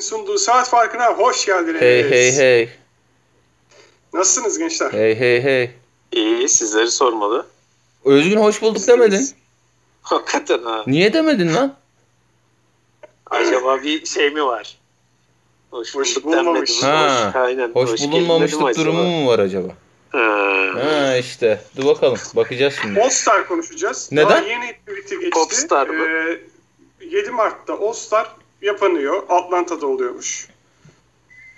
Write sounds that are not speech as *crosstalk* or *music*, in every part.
sunduğu saat farkına hoş geldiniz. Hey hey hey. Nasılsınız gençler? Hey hey hey. İyi sizleri sormalı. Özgün hoş bulduk demedin. Hakikaten ha. Niye demedin lan? Acaba bir şey mi var? Hoş, Hoş bulduk bulmamış. Ha, Hoş, aynen. Hoş, geldin bulunmamışlık dedim acaba. durumu mu var acaba? Ha. Ha işte. Dur bakalım. Bakacağız şimdi. All konuşacağız. Neden? Daha yeni tweet'i geçti. Popstar mı? Ee, 7 Mart'ta All Star yapanıyor. Atlanta'da oluyormuş.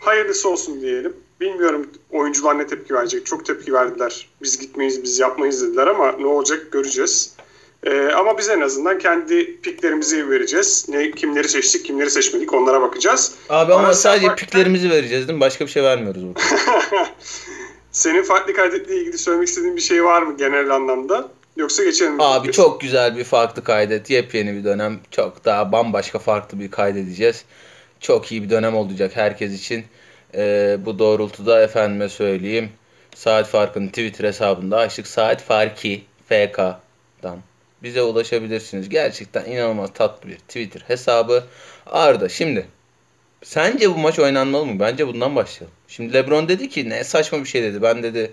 Hayırlısı olsun diyelim. Bilmiyorum oyuncular ne tepki verecek. Çok tepki verdiler. Biz gitmeyiz, biz yapmayız dediler ama ne olacak göreceğiz. Ee, ama biz en azından kendi piklerimizi vereceğiz. Ne, kimleri seçtik, kimleri seçmedik onlara bakacağız. Abi ama Arası sadece farklı- piklerimizi vereceğiz değil mi? Başka bir şey vermiyoruz burada. *laughs* Senin farklı kaydetle ilgili söylemek istediğin bir şey var mı genel anlamda? Yoksa geçelim mi? Abi çok güzel bir farklı kaydet. Yepyeni bir dönem. Çok daha bambaşka farklı bir kaydedeceğiz. Çok iyi bir dönem olacak herkes için. Ee, bu doğrultuda efendime söyleyeyim. Saat Farkı'nın Twitter hesabında açtık. Saat Farki FK'dan bize ulaşabilirsiniz. Gerçekten inanılmaz tatlı bir Twitter hesabı. Arda şimdi sence bu maç oynanmalı mı? Bence bundan başlayalım. Şimdi LeBron dedi ki ne saçma bir şey dedi. Ben dedi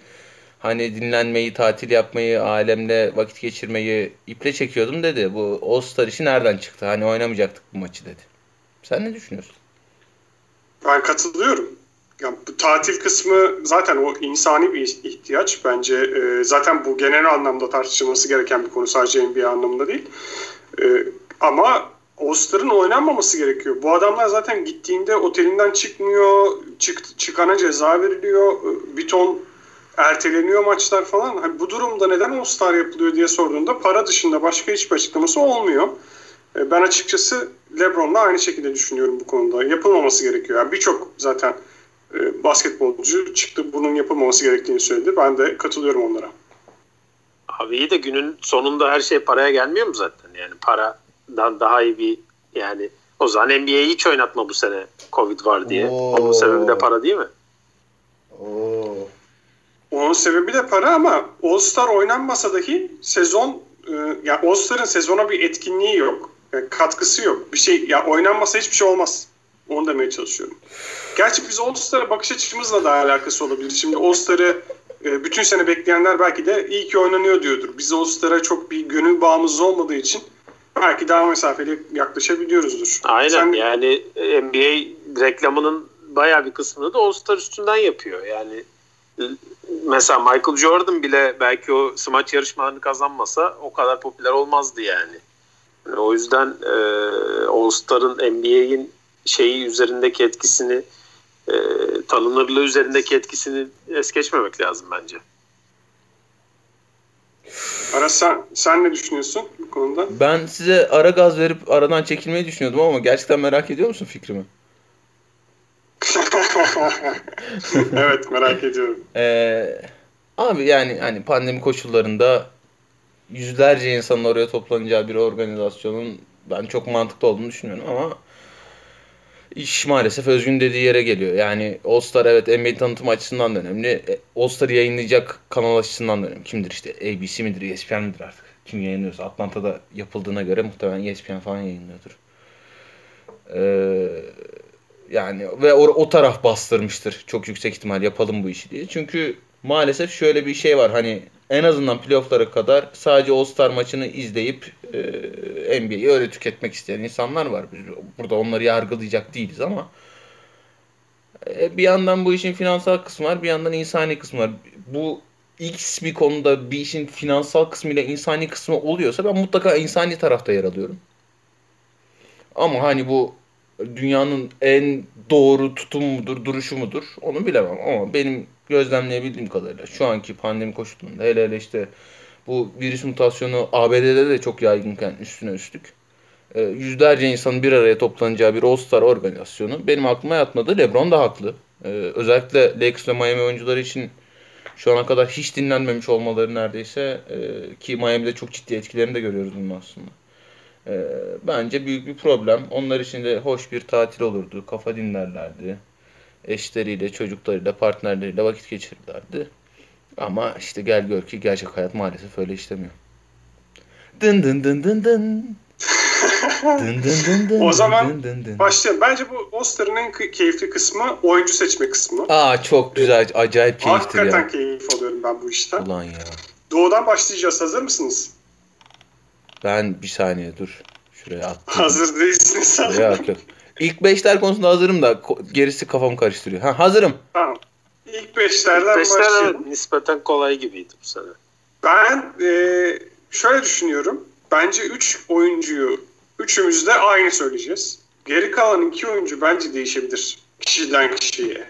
hani dinlenmeyi, tatil yapmayı, ailemle vakit geçirmeyi iple çekiyordum dedi. Bu All-Star işi nereden çıktı? Hani oynamayacaktık bu maçı dedi. Sen ne düşünüyorsun? Ben katılıyorum. Ya bu tatil kısmı zaten o insani bir ihtiyaç bence. Ee, zaten bu genel anlamda tartışılması gereken bir konu sadece NBA anlamında değil. Ee, ama All-Star'ın oynanmaması gerekiyor. Bu adamlar zaten gittiğinde otelinden çıkmıyor, çık, çıkana ceza veriliyor, bir ton erteleniyor maçlar falan. Hani bu durumda neden All-Star yapılıyor diye sorduğunda para dışında başka hiçbir açıklaması olmuyor. E, Ben açıkçası LeBron'la aynı şekilde düşünüyorum bu konuda. Yapılmaması gerekiyor. Yani birçok zaten e, basketbolcu çıktı bunun yapılmaması gerektiğini söyledi. Ben de katılıyorum onlara. Abi iyi de günün sonunda her şey paraya gelmiyor mu zaten? Yani paradan daha iyi bir yani o zaman NBA'yi hiç oynatma bu sene Covid var diye. Oo. Onun sebebi de para değil mi? Oo. Onun sebebi de para ama All-Star oynanmasa dahi sezon e, ya All-Star'ın sezona bir etkinliği yok. Yani katkısı yok. Bir şey ya oynanmasa hiçbir şey olmaz. Onu demeye çalışıyorum. Gerçi biz All-Star'a bakış açımızla da alakası olabilir. Şimdi All-Star'ı e, bütün sene bekleyenler belki de iyi ki oynanıyor diyordur. Biz All-Star'a çok bir gönül bağımız olmadığı için belki daha mesafeli yaklaşabiliyoruzdur. Aynen Sen- yani NBA reklamının bayağı bir kısmını da All-Star üstünden yapıyor. Yani mesela Michael Jordan bile belki o smaç yarışmalarını kazanmasa o kadar popüler olmazdı yani. Yani o yüzden e, All-Star'ın NBA'in şeyi üzerindeki etkisini e, tanınırlığı üzerindeki etkisini es geçmemek lazım bence. Aras sen, sen ne düşünüyorsun bu konuda? Ben size ara gaz verip aradan çekilmeyi düşünüyordum ama gerçekten merak ediyor musun fikrimi? *laughs* evet merak ediyorum. Ee, abi yani hani pandemi koşullarında yüzlerce insanın oraya toplanacağı bir organizasyonun ben çok mantıklı olduğunu düşünüyorum ama iş maalesef Özgün dediği yere geliyor. Yani All Star evet NBA tanıtım açısından da önemli. E, All Star'ı yayınlayacak kanal açısından da önemli. Kimdir işte ABC midir, ESPN midir artık? Kim yayınlıyorsa. Atlanta'da yapıldığına göre muhtemelen ESPN falan yayınlıyordur. Ee, yani ve o, o taraf bastırmıştır. Çok yüksek ihtimal yapalım bu işi diye. Çünkü maalesef şöyle bir şey var. Hani en azından playoff'lara kadar sadece All-Star maçını izleyip e, NBA'yi öyle tüketmek isteyen insanlar var. Biz burada onları yargılayacak değiliz ama e, bir yandan bu işin finansal kısmı var, bir yandan insani kısmı var. Bu X bir konuda bir işin finansal kısmıyla insani kısmı oluyorsa ben mutlaka insani tarafta yer alıyorum. Ama hani bu dünyanın en doğru tutum mudur, duruşu mudur onu bilemem. Ama benim gözlemleyebildiğim kadarıyla şu anki pandemi koşullarında hele hele işte bu virüs mutasyonu ABD'de de çok yaygınken üstüne üstlük e, yüzlerce insanın bir araya toplanacağı bir All-Star organizasyonu benim aklıma yatmadı. LeBron da haklı. E, özellikle Lakers ve Miami oyuncuları için şu ana kadar hiç dinlenmemiş olmaları neredeyse e, ki Miami'de çok ciddi etkilerini de görüyoruz bunun aslında. E, bence büyük bir problem. Onlar için de hoş bir tatil olurdu. Kafa dinlerlerdi. Eşleriyle, çocuklarıyla, partnerleriyle vakit geçirirlerdi. Ama işte gel gör ki gerçek hayat maalesef öyle işlemiyor. Dın dın dın dın dın. *laughs* Dın dın dın dın O zaman dın dın dın. Başlayalım. Bence bu All-Star'ın en keyifli kısmı oyuncu seçme kısmı. Aa çok güzel, acayip Hakikaten ya. keyif alıyorum ben bu işten. Ulan ya. Doğudan başlayacağız. Hazır mısınız? Ben bir saniye dur. Şuraya attım. Hazır değilsiniz. yok yok. İlk beşler konusunda hazırım da gerisi kafamı karıştırıyor. Ha hazırım. Tamam. İlk beşlerden Beşler başlayalım. evet, nispeten kolay gibiydi bu sene. Ben e, şöyle düşünüyorum. Bence 3 oyuncuyu üçümüz de aynı söyleyeceğiz. Geri kalan iki oyuncu bence değişebilir kişiden kişiye.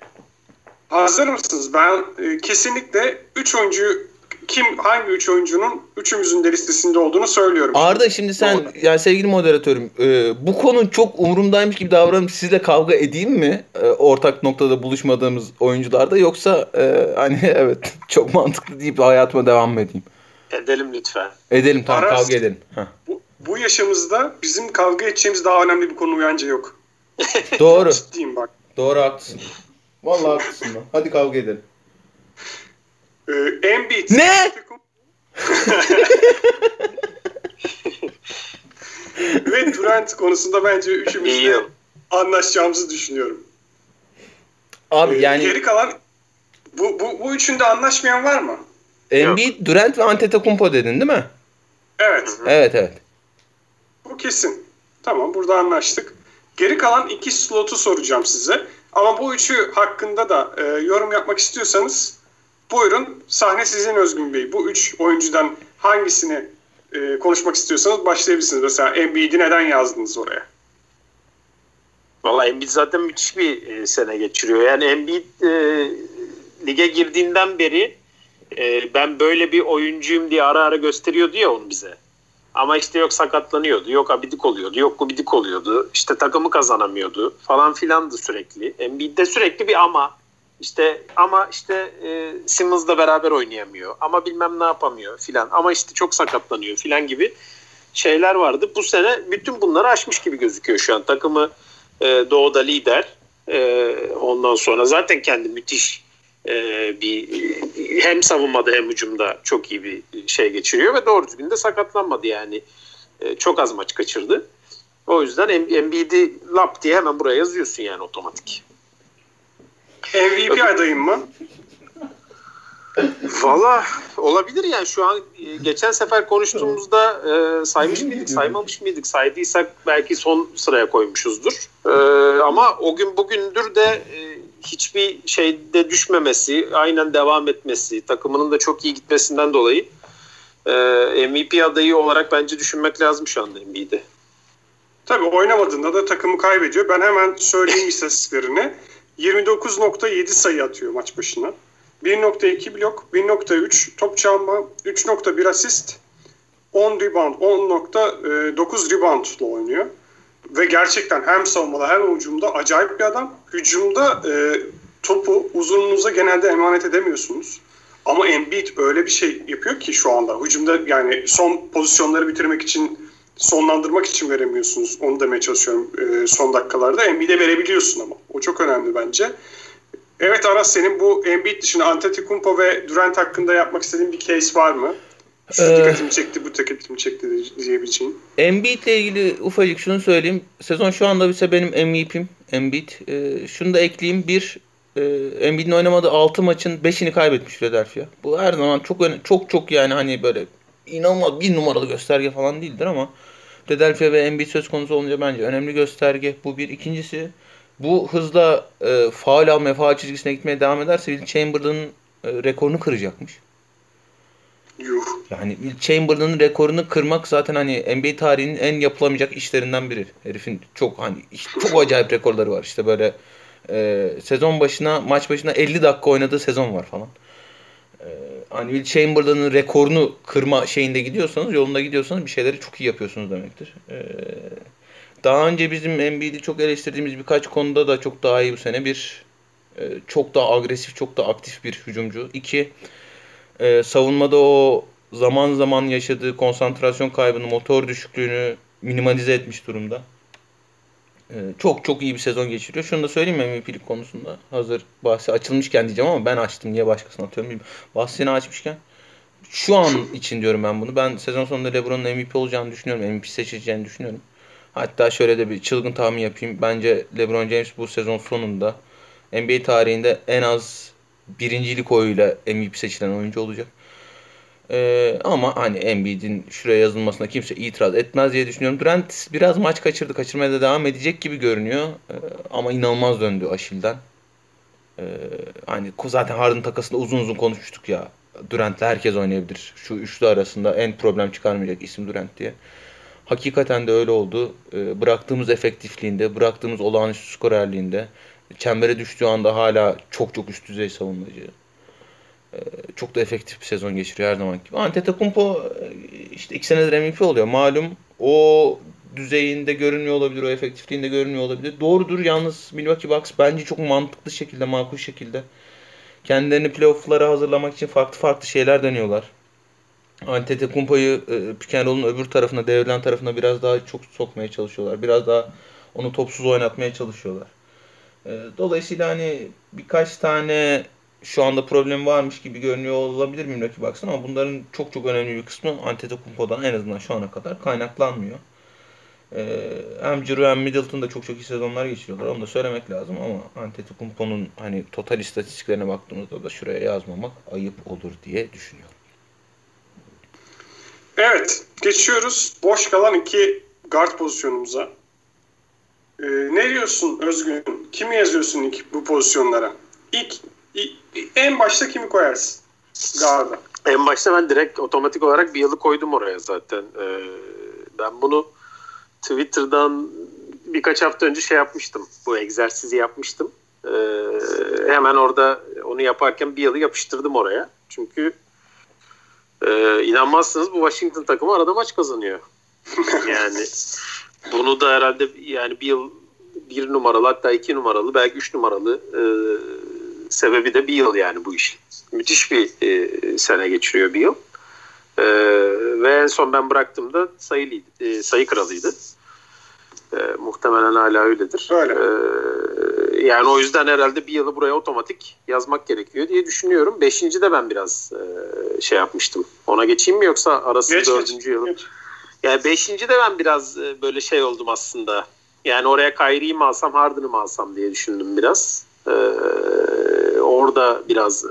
Hazır mısınız? Ben e, kesinlikle 3 oyuncu kim hangi 3 oyuncunun üçümüzün de listesinde olduğunu söylüyorum. Arda şimdi sen Doğru. yani sevgili moderatörüm e, bu konu çok umurumdaymış gibi davranıp sizle kavga edeyim mi? E, ortak noktada buluşmadığımız oyuncularda yoksa e, hani *laughs* evet çok mantıklı deyip hayatıma devam mı edeyim? Edelim lütfen. Edelim tamam Aras- kavga edelim. Heh. Bu, bu yaşımızda bizim kavga edeceğimiz daha önemli bir konu bence yok. Doğru. *laughs* Ciddiyim bak. Doğru haklısın. Vallahi haklısın lan. Hadi kavga edelim. Ee, Embiid. Ne? *laughs* Ve Durant konusunda bence üçümüz İyi de yıl. anlaşacağımızı düşünüyorum. Abi Ee, yani Geri kalan bu, bu, bu üçünde anlaşmayan var mı? Embiid, Durant ve Antetokounmpo dedin değil mi? Evet. Evet evet. Bu kesin. Tamam burada anlaştık. Geri kalan iki slotu soracağım size. Ama bu üçü hakkında da e, yorum yapmak istiyorsanız buyurun sahne sizin Özgün Bey. Bu üç oyuncudan hangisini e, konuşmak istiyorsanız başlayabilirsiniz. Mesela Embiid'i neden yazdınız oraya? Valla Embiid zaten müthiş bir e, sene geçiriyor. Yani Embiid e, lige girdiğinden beri e, ben böyle bir oyuncuyum diye ara ara gösteriyordu ya onu bize. Ama işte yok sakatlanıyordu, yok abidik oluyordu, yok gubidik oluyordu. İşte takımı kazanamıyordu falan filandı sürekli. Embiid'de sürekli bir ama. İşte ama işte e, Simmons'la beraber oynayamıyor. Ama bilmem ne yapamıyor filan. Ama işte çok sakatlanıyor filan gibi şeyler vardı. Bu sene bütün bunları aşmış gibi gözüküyor şu an. Takımı e, doğuda lider. E, ondan sonra zaten kendi müthiş e, bir hem savunmada hem hücumda çok iyi bir şey geçiriyor ve doğru düzgün de sakatlanmadı yani. E, çok az maç kaçırdı. O yüzden Em- Embiid'i lap diye hemen buraya yazıyorsun yani otomatik. MVP adayım mı? Valla olabilir yani şu an e, geçen sefer konuştuğumuzda e, saymış mıydık saymamış mıydık saydıysak belki son sıraya koymuşuzdur. E, ama o gün bugündür de e, hiçbir şeyde düşmemesi aynen devam etmesi takımının da çok iyi gitmesinden dolayı e, MVP adayı olarak bence düşünmek lazım şu anda NBA'de. Tabii oynamadığında da takımı kaybediyor. Ben hemen söyleyeyim istatistiklerini. 29.7 sayı atıyor maç başına. 1.2 blok, 1.3 top çalma, 3.1 asist, 10 rebound, 10.9 reboundla oynuyor. Ve gerçekten hem savunmada hem hücumda acayip bir adam. Hücumda e, topu uzunluğunuza genelde emanet edemiyorsunuz. Ama Embiid öyle bir şey yapıyor ki şu anda. Hücumda yani son pozisyonları bitirmek için sonlandırmak için veremiyorsunuz. Onu demeye çalışıyorum e, son dakikalarda. Embiid'e verebiliyorsun ama. O çok önemli bence. Evet Aras senin bu Embiid dışında Antetokounmpo ve Durant hakkında yapmak istediğin bir case var mı? Şu Ee, dikkatimi çekti, bu dikkatimi çekti diyebileceğin. Embiid ile ilgili ufacık şunu söyleyeyim. Sezon şu anda ise benim MVP'm Embiid. Ee, şunu da ekleyeyim. Bir, e, Embiid'in oynamadığı 6 maçın 5'ini kaybetmiş Philadelphia. Bu her zaman çok çok çok yani hani böyle inanılmaz bir numaralı gösterge falan değildir ama Philadelphia ve Embiid söz konusu olunca bence önemli gösterge. Bu bir. İkincisi bu hızla e, faul almaya, faul çizgisine gitmeye devam ederse Will Chamberlain'ın e, rekorunu kıracakmış. Yuh. Yani Will Chamberlain'ın rekorunu kırmak zaten hani NBA tarihinin en yapılamayacak işlerinden biri. Herifin çok hani çok acayip rekorları var. İşte böyle e, sezon başına maç başına 50 dakika oynadığı sezon var falan. E, hani Will Chamberlain'ın rekorunu kırma şeyinde gidiyorsanız, yolunda gidiyorsanız bir şeyleri çok iyi yapıyorsunuz demektir. E, daha önce bizim NBA'de çok eleştirdiğimiz birkaç konuda da çok daha iyi bu sene. Bir, e, çok daha agresif, çok daha aktif bir hücumcu. İki, e, savunmada o zaman zaman yaşadığı konsantrasyon kaybını, motor düşüklüğünü minimalize etmiş durumda. E, çok çok iyi bir sezon geçiriyor. Şunu da söyleyeyim mi MVP'lik konusunda. Hazır bahsi açılmışken diyeceğim ama ben açtım. Niye başkasına atıyorum bilmiyorum. Bahsini açmışken. Şu an için diyorum ben bunu. Ben sezon sonunda LeBron'un MVP olacağını düşünüyorum. MVP seçileceğini düşünüyorum. Hatta şöyle de bir çılgın tahmin yapayım. Bence LeBron James bu sezon sonunda NBA tarihinde en az birincilik oyuyla MVP seçilen oyuncu olacak. Ee, ama hani Embiid'in şuraya yazılmasına kimse itiraz etmez diye düşünüyorum. Durant biraz maç kaçırdı. Kaçırmaya da devam edecek gibi görünüyor. Ee, ama inanılmaz döndü Aşil'den. Ee, hani zaten Harden takasında uzun uzun konuşmuştuk ya. Durant'le herkes oynayabilir. Şu üçlü arasında en problem çıkarmayacak isim Durant diye. Hakikaten de öyle oldu. Ee, bıraktığımız efektifliğinde, bıraktığımız olağanüstü skorerliğinde, çembere düştüğü anda hala çok çok üst düzey savunmacı. Ee, çok da efektif bir sezon geçiriyor her zaman gibi. Antetokounmpo e, işte iki senedir MVP oluyor. Malum o düzeyinde görünmüyor olabilir, o efektifliğinde görünmüyor olabilir. Doğrudur yalnız Milwaukee Bucks bence çok mantıklı şekilde, makul şekilde kendilerini playoff'lara hazırlamak için farklı farklı şeyler deniyorlar. Antetokounmpo'yu e, pick öbür tarafına, devrilen tarafına biraz daha çok sokmaya çalışıyorlar. Biraz daha onu topsuz oynatmaya çalışıyorlar. E, dolayısıyla hani birkaç tane şu anda problem varmış gibi görünüyor olabilir Milwaukee Bucks'ın ama bunların çok çok önemli bir kısmı Antetokounmpo'dan en azından şu ana kadar kaynaklanmıyor. Ee, hem Ciro hem Middleton da çok çok iyi sezonlar geçiriyorlar. Onu da söylemek lazım ama Antetokounmpo'nun hani total istatistiklerine baktığımızda da şuraya yazmamak ayıp olur diye düşünüyorum. Evet, geçiyoruz boş kalan iki guard pozisyonumuza. Ee, ne diyorsun Özgün? Kimi yazıyorsun ilk bu pozisyonlara? İlk en başta kimi koyarsın? Guard'a. En başta ben direkt otomatik olarak bir yılı koydum oraya zaten. Ee, ben bunu Twitter'dan birkaç hafta önce şey yapmıştım. Bu egzersizi yapmıştım. Ee, hemen orada onu yaparken bir yılı yapıştırdım oraya. Çünkü e, inanmazsınız bu Washington takımı arada maç kazanıyor. *laughs* yani bunu da herhalde yani bir yıl bir numaralı hatta iki numaralı belki üç numaralı e, sebebi de bir yıl yani bu iş. Müthiş bir e, sene geçiriyor bir yıl. E, ve en son ben bıraktığımda sayılıydı, e, sayı kralıydı. E, muhtemelen hala öyledir. Öyle. E, yani o yüzden herhalde bir yılı buraya otomatik yazmak gerekiyor diye düşünüyorum. Beşinci de ben biraz e, şey yapmıştım. Ona geçeyim mi yoksa arası geç, dördüncü geç? Geç. Yani beşinci de ben biraz e, böyle şey oldum aslında. Yani oraya Kyrie'yi mi alsam Harden'ı mı alsam diye düşündüm biraz. Ee, orada biraz e,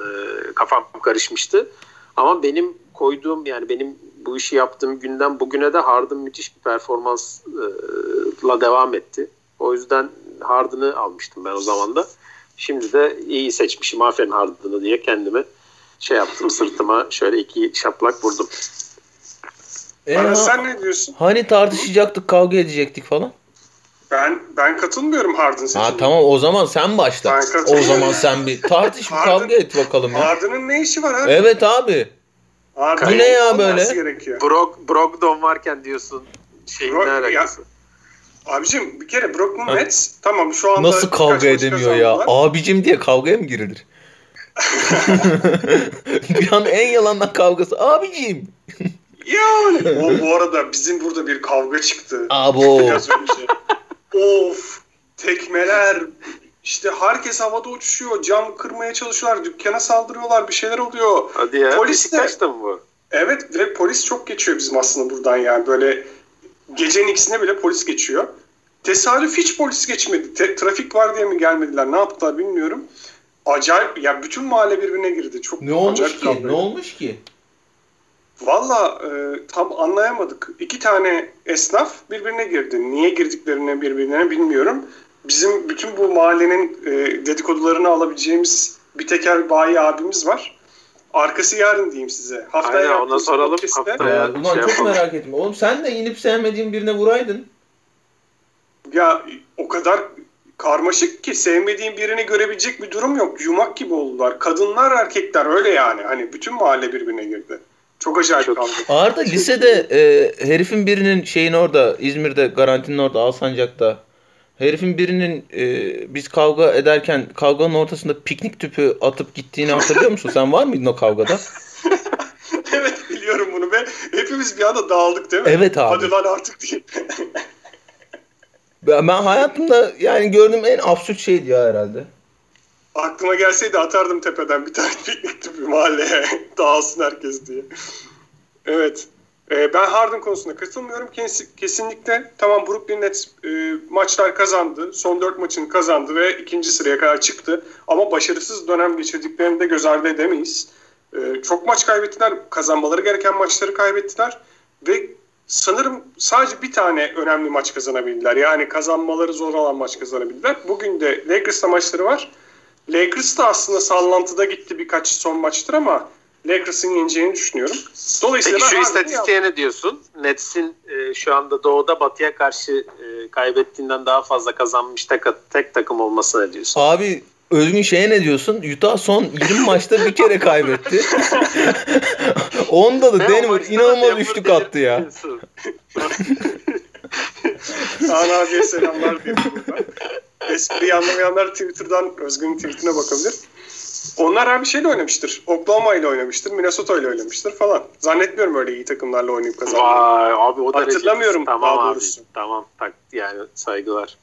kafam karışmıştı. Ama benim koyduğum yani benim bu işi yaptığım günden bugüne de Harden müthiş bir performansla devam etti. O yüzden Harden'ı almıştım ben o zaman da. Şimdi de iyi seçmişim aferin Harden'ı diye kendime şey yaptım sırtıma şöyle iki şaplak vurdum. E, sen ne diyorsun? Hani tartışacaktık kavga edecektik falan? Ben ben katılmıyorum Harden seçimine. Ha tamam o zaman sen başla. O zaman sen bir tartış bir kavga et bakalım ya. Harden'ın ne işi var abi? Evet abi. Harden Bu ne ya böyle? Brock, Brogdon varken diyorsun şeyin Brock, ne alakası? Ya, abicim bir kere Brooklyn Nets tamam şu anda Nasıl kavga edemiyor ya? Abicim diye kavgaya mı girilir? *laughs* bir an en yalandan kavgası. Abicim. Yani. O, bu arada bizim burada bir kavga çıktı. Abo. Of tekmeler işte herkes havada uçuşuyor. Cam kırmaya çalışıyorlar. Dükkana saldırıyorlar. Bir şeyler oluyor. Hadi ya. Polis de, mı bu? Evet direkt polis çok geçiyor bizim aslında buradan yani. Böyle gecenin ikisine bile polis geçiyor. Tesadüf hiç polis geçmedi. Te- trafik var diye mi gelmediler? Ne yaptılar bilmiyorum. Acayip ya bütün mahalle birbirine girdi. Çok ne olmuş ki? Ne olmuş ki? Valla e, tam anlayamadık. İki tane esnaf birbirine girdi. Niye girdiklerini birbirine bilmiyorum. Bizim bütün bu mahallenin e, dedikodularını alabileceğimiz bir teker bayi abimiz var. Arkası yarın diyeyim size. Haftaya Aynen ona soralım. Haftaya Ulan şey çok yapalım. merak ettim. Oğlum sen de inip sevmediğin birine vuraydın. Ya o kadar karmaşık ki sevmediğin birini görebilecek bir durum yok. Yumak gibi oldular. Kadınlar erkekler öyle yani. Hani bütün mahalle birbirine girdi. Çok acayip Çok... kaldı. Arda lisede e, herifin birinin şeyin orada İzmir'de garantinin orada Alsancak'ta herifin birinin e, biz kavga ederken kavganın ortasında piknik tüpü atıp gittiğini hatırlıyor musun? Sen var mıydın o kavgada? *laughs* evet biliyorum bunu ve hepimiz bir anda dağıldık değil mi? Evet abi. Hadi lan artık diye. ben, ben hayatımda yani gördüğüm en absürt şeydi ya herhalde. Aklıma gelseydi atardım tepeden bir tane *laughs* piknik tüpü mahalleye. *laughs* Dağılsın herkes diye. Evet. E, ben Harden konusunda katılmıyorum Kes, kesinlikle. Tamam Brooklyn Nets e, maçlar kazandı. Son dört maçını kazandı ve ikinci sıraya kadar çıktı. Ama başarısız dönem geçirdiklerini de göz ardı edemeyiz. E, çok maç kaybettiler. Kazanmaları gereken maçları kaybettiler. Ve sanırım sadece bir tane önemli maç kazanabildiler. Yani kazanmaları zor olan maç kazanabildiler. Bugün de Lakers'la maçları var. Lakers da aslında sallantıda gitti birkaç son maçtır ama Lakers'ın yeneceğini düşünüyorum. Dolayısıyla Peki şu istatistiğe ne diyorsun? Nets'in e, şu anda doğuda batıya karşı e, kaybettiğinden daha fazla kazanmış tek, tek takım olması ne diyorsun? Abi Özgün şeye ne diyorsun? Utah son 20 *laughs* maçta bir kere kaybetti. *laughs* Onda da ne Denver inanılmaz üçlük attı ya. *laughs* Kaan abiye selamlar diyelim buradan. Espriyi anlamayanlar Twitter'dan Özgün'ün tweetine bakabilir. Onlar abi şeyle oynamıştır. Oklahoma ile oynamıştır. Minnesota ile oynamıştır falan. Zannetmiyorum öyle iyi takımlarla oynayıp kazandığını. Vay abi o da Hatırlamıyorum tamam daha doğrusu. Abi, tamam tak yani saygılar.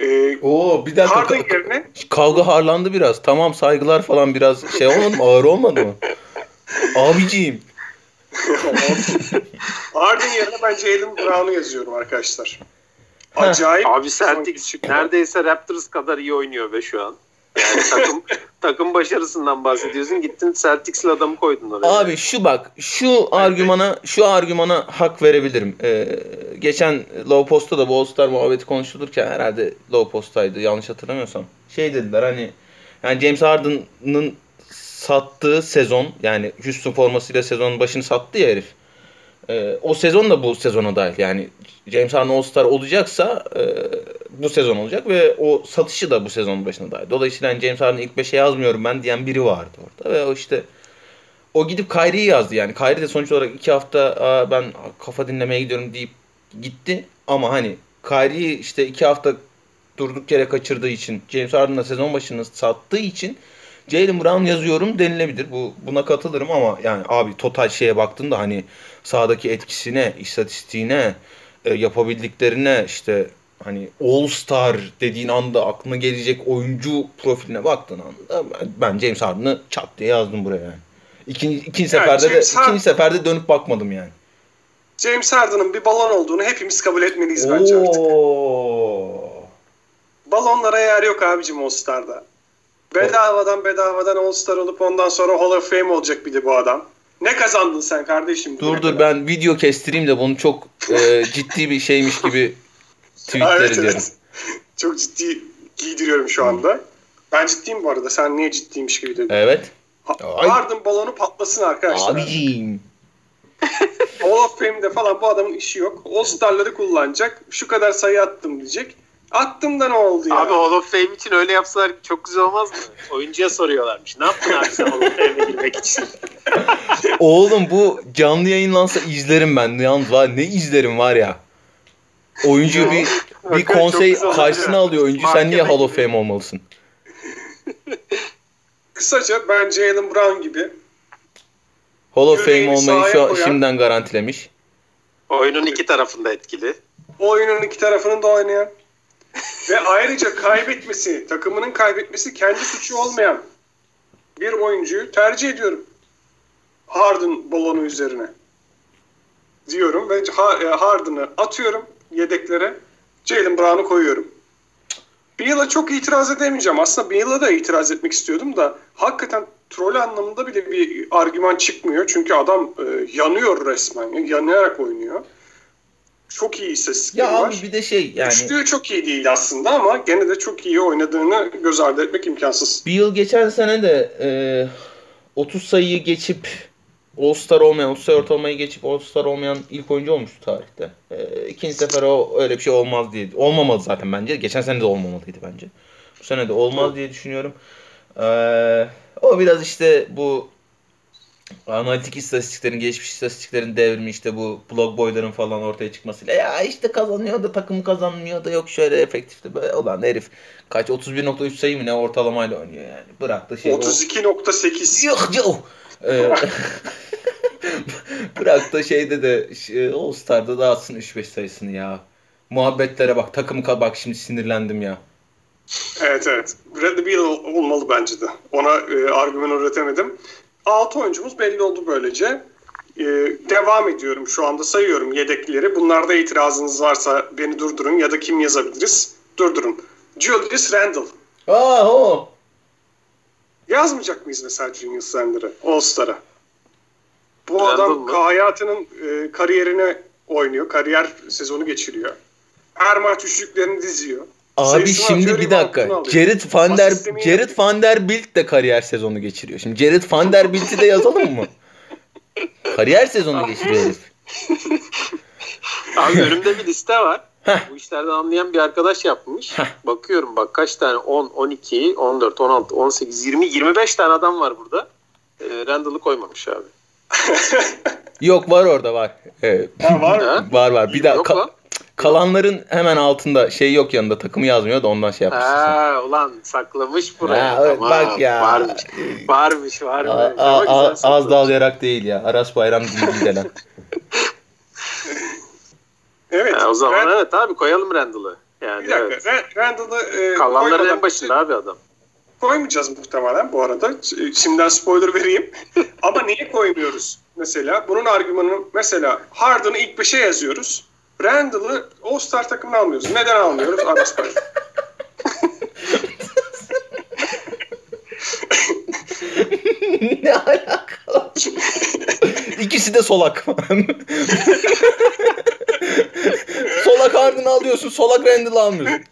Ee, Oo bir dakika. Harden yerine... Kavga harlandı biraz. Tamam saygılar falan biraz şey olmadı mı? Ağır olmadı mı? Abiciğim. *laughs* Harden yerine ben Jalen Brown'u yazıyorum arkadaşlar. Acayip. Abi Celtics neredeyse Raptors kadar iyi oynuyor ve şu an. Yani *laughs* takım takım başarısından bahsediyorsun. Gittin Celtics'le adamı koydun oraya. Abi şu bak, şu argümana şu argümana hak verebilirim. Ee, geçen Low Post'ta da bu All-Star muhabbeti konuşulurken herhalde Low Post'taydı yanlış hatırlamıyorsam. Şey dediler hani yani James Harden'ın sattığı sezon yani Houston formasıyla sezonun başını sattı ya herif. Ee, o sezon da bu sezona dahil. Yani James Harden All-Star olacaksa e, bu sezon olacak ve o satışı da bu sezonun başına dahil. Dolayısıyla yani James Harden ilk 5'e yazmıyorum ben diyen biri vardı orada ve o işte o gidip Kyrie'yi yazdı yani. Kyrie de sonuç olarak iki hafta ben kafa dinlemeye gidiyorum deyip gitti. Ama hani Kyrie işte iki hafta durduk yere kaçırdığı için James Harden'la sezon başını sattığı için Jalen Brown yazıyorum denilebilir. Bu buna katılırım ama yani abi total şeye baktığında hani sahadaki etkisine, istatistiğine, e, yapabildiklerine işte hani All Star dediğin anda aklına gelecek oyuncu profiline baktığın anda ben, James Harden'ı çat diye yazdım buraya yani. İkinci, ikinci yani seferde James de Harden, ikinci seferde dönüp bakmadım yani. James Harden'ın bir balon olduğunu hepimiz kabul etmeliyiz bence artık. Balonlara yer yok abicim All Star'da. Bedavadan bedavadan All Star olup ondan sonra Hall of Fame olacak bir de bu adam. Ne kazandın sen kardeşim? Dur dur ben video kestireyim de bunu çok e, ciddi bir şeymiş gibi tweetler evet, ediyorum. Evet. *laughs* Çok ciddi giydiriyorum şu anda. Ben ciddiyim bu arada. Sen niye ciddiymiş gibi dedin? Evet. Harden balonu patlasın arkadaşlar. Abiciğim. Hall of Fame'de falan bu adamın işi yok. All Star'ları kullanacak. Şu kadar sayı attım diyecek. Attım da ne oldu ya? Abi Hall of Fame için öyle yapsalar çok güzel olmaz mı? *laughs* Oyuncuya soruyorlarmış. Ne yaptın abi sen Hall of Fame'e girmek için? *laughs* Oğlum bu canlı yayınlansa izlerim ben. Yalnız var ne izlerim var ya. Oyuncu bir *laughs* bir konsey karşısına alıyor oyuncu. Sen niye Hall of Fame olmalısın? Kısaca ben Jalen Brown gibi Hall of Fame olmayı şu koyan, şimdiden garantilemiş. Oyunun iki tarafında etkili. Oyunun iki tarafını da oynayan ve ayrıca kaybetmesi, takımının kaybetmesi kendi suçu olmayan bir oyuncuyu tercih ediyorum. Harden balonu üzerine diyorum ve e, Harden'ı atıyorum yedeklere. Jalen Brown'u koyuyorum. Beal'a çok itiraz edemeyeceğim. Aslında Beal'a da itiraz etmek istiyordum da hakikaten troll anlamında bile bir argüman çıkmıyor. Çünkü adam e, yanıyor resmen. Yanarak oynuyor çok iyi istatistikleri ya var. abi bir de şey yani. Üçlüğü çok iyi değil aslında ama gene de çok iyi oynadığını göz ardı etmek imkansız. Bir yıl geçen sene de e, 30 sayıyı geçip All-Star olmayan, 30 sayı ortalamayı geçip All-Star olmayan ilk oyuncu olmuştu tarihte. E, ikinci sefer o öyle bir şey olmaz diye. Olmamalı zaten bence. Geçen sene de olmamalıydı bence. Bu sene de olmaz diye düşünüyorum. E, o biraz işte bu analitik istatistiklerin, geçmiş istatistiklerin devrimi işte bu blog boyların falan ortaya çıkmasıyla ya işte kazanıyor da takımı kazanmıyor da yok şöyle efektifti böyle olan herif kaç 31.3 sayı mı ne ortalamayla oynuyor yani. Bıraktı şey. 32.8. Yok yok. Ee, *laughs* bıraktı şeyde de şey, All Star'da da atsın 3-5 sayısını ya. Muhabbetlere bak takımı bak şimdi sinirlendim ya. Evet evet. Bradley Beal olmalı bence de. Ona e, argüman üretemedim. 6 oyuncumuz belli oldu böylece. e, devam ediyorum şu anda sayıyorum yedekleri. Bunlarda itirazınız varsa beni durdurun ya da kim yazabiliriz? Durdurun. Julius Randle. Aa o. Yazmayacak mıyız mesela Julius Randle'ı All-Star'a? Bu Randle adam mı? hayatının e, kariyerine oynuyor. Kariyer sezonu geçiriyor. Her maç üçlüklerini diziyor. Abi Sayısını şimdi atıyor, bir dakika. Jared Van Der Jared. Van Der Bilt de kariyer sezonu geçiriyor. Şimdi Jared Van Der Bilt'i de yazalım mı? kariyer sezonu geçiriyor herif. Abi önümde bir liste var. Heh. Bu işlerden anlayan bir arkadaş yapmış. Bakıyorum bak kaç tane 10, 12, 14, 16, 18, 20, 25 tane adam var burada. E, Randall'ı koymamış abi. Yok var orada var. Evet. Ha, var mı? Var var. Bir daha Yok ka- lan. Kalanların hemen altında şey yok yanında takımı yazmıyor da ondan şey yapmışsın. Ha, ulan saklamış buraya. Ha, evet, Tamam, bak ya. Varmış. Varmış varmış. A- Ama a- güzel a- az dalayarak değil ya. Aras Bayram değil gelen. *laughs* Evet. Ha, o zaman Rand- evet abi koyalım Randall'ı. Yani bir dakika. evet. Rand- Randle'ı e, Kalanların en başında abi adam. koymayacağız muhtemelen bu arada. Şimdiden spoiler vereyim. *laughs* Ama niye koymuyoruz? Mesela bunun argümanı mesela Harden'ı ilk beşe yazıyoruz. Randall'ı All-Star takımına almıyoruz. Neden almıyoruz? Aras Bayram. ne alaka? İkisi de solak. solak Harden'ı alıyorsun, solak Randall'ı almıyorsun.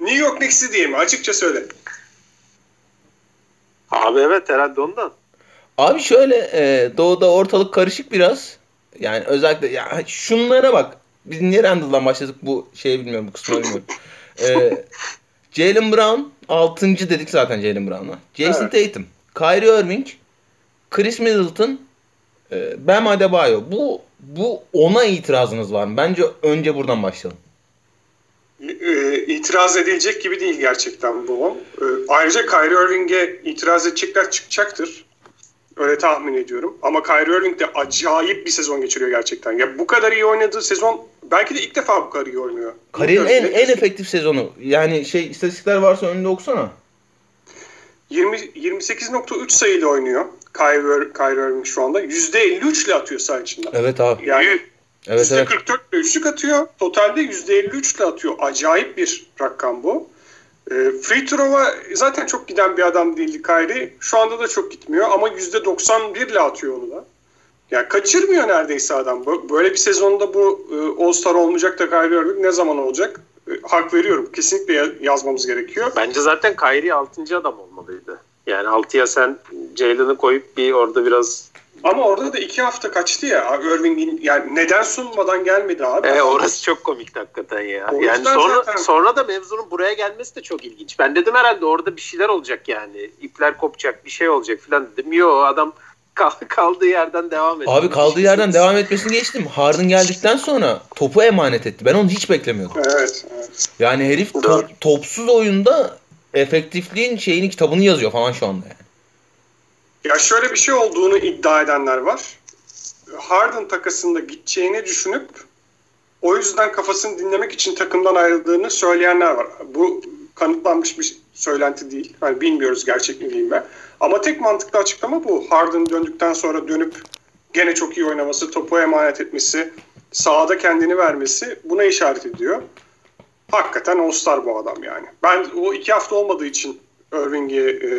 New York Knicks'i diye mi? Açıkça söyle. Abi evet herhalde ondan. Abi şöyle e, doğuda ortalık karışık biraz. Yani özellikle ya şunlara bak. Biz niye Randall'dan başladık bu şeyi bilmiyorum bu kısmını bilmiyorum. *laughs* E, Jalen Brown 6. dedik zaten Jalen Brown'a. Jason Tatum, Kyrie Irving, Chris Middleton, e, Bam Adebayo. Bu bu ona itirazınız var mı? Bence önce buradan başlayalım. E, itiraz edilecek gibi değil gerçekten bu. E, ayrıca Kyrie Irving'e itiraz edecekler çıkacaktır. Öyle tahmin ediyorum. Ama Kyrie Irving de acayip bir sezon geçiriyor gerçekten. Ya bu kadar iyi oynadığı sezon belki de ilk defa bu kadar iyi oynuyor. Kariyerin en, en efektif sezonu. Yani şey istatistikler varsa önünde okusana. 20 28.3 sayıyla oynuyor. Kyrie, Kyrie Irving şu anda. %53 ile atıyor saha içinden. Evet abi. Yani Evet evet. %44 ile üçlük atıyor. Totalde %53 ile atıyor. Acayip bir rakam bu. E, free throw'a zaten çok giden bir adam değildi Kyrie. Şu anda da çok gitmiyor ama %91 ile atıyor onu da. Yani kaçırmıyor neredeyse adam. Böyle bir sezonda bu e, All-Star olmayacak da Kyrie Irving ne zaman olacak? E, hak veriyorum. Kesinlikle ya- yazmamız gerekiyor. Bence zaten Kyrie 6. adam olmalıydı. Yani 6'ya sen Jalen'ı koyup bir orada biraz Ama orada da iki hafta kaçtı ya. Irving'in yani neden sunmadan gelmedi abi. E, orası çok komik hakikaten ya. O yani yüzden sonra zaten- sonra da mevzunun buraya gelmesi de çok ilginç. Ben dedim herhalde orada bir şeyler olacak yani. İpler kopacak, bir şey olacak falan dedim. Yo adam *laughs* kal- kaldığı yerden devam ediyor. Abi kaldığı yerden devam etmesini geçtim. Harden geldikten sonra topu emanet etti. Ben onu hiç beklemiyordum. Evet. evet. Yani herif top- topsuz oyunda efektifliğin şeyini kitabını yazıyor falan şu anda yani. Ya şöyle bir şey olduğunu iddia edenler var. Harden takasında gideceğini düşünüp o yüzden kafasını dinlemek için takımdan ayrıldığını söyleyenler var. Bu kanıtlanmış bir söylenti değil. Yani bilmiyoruz gerçek mi değil mi. Ama tek mantıklı açıklama bu. Harden döndükten sonra dönüp gene çok iyi oynaması, topu emanet etmesi, sahada kendini vermesi buna işaret ediyor. Hakikaten All-Star bu adam yani. Ben o iki hafta olmadığı için Irving'i e,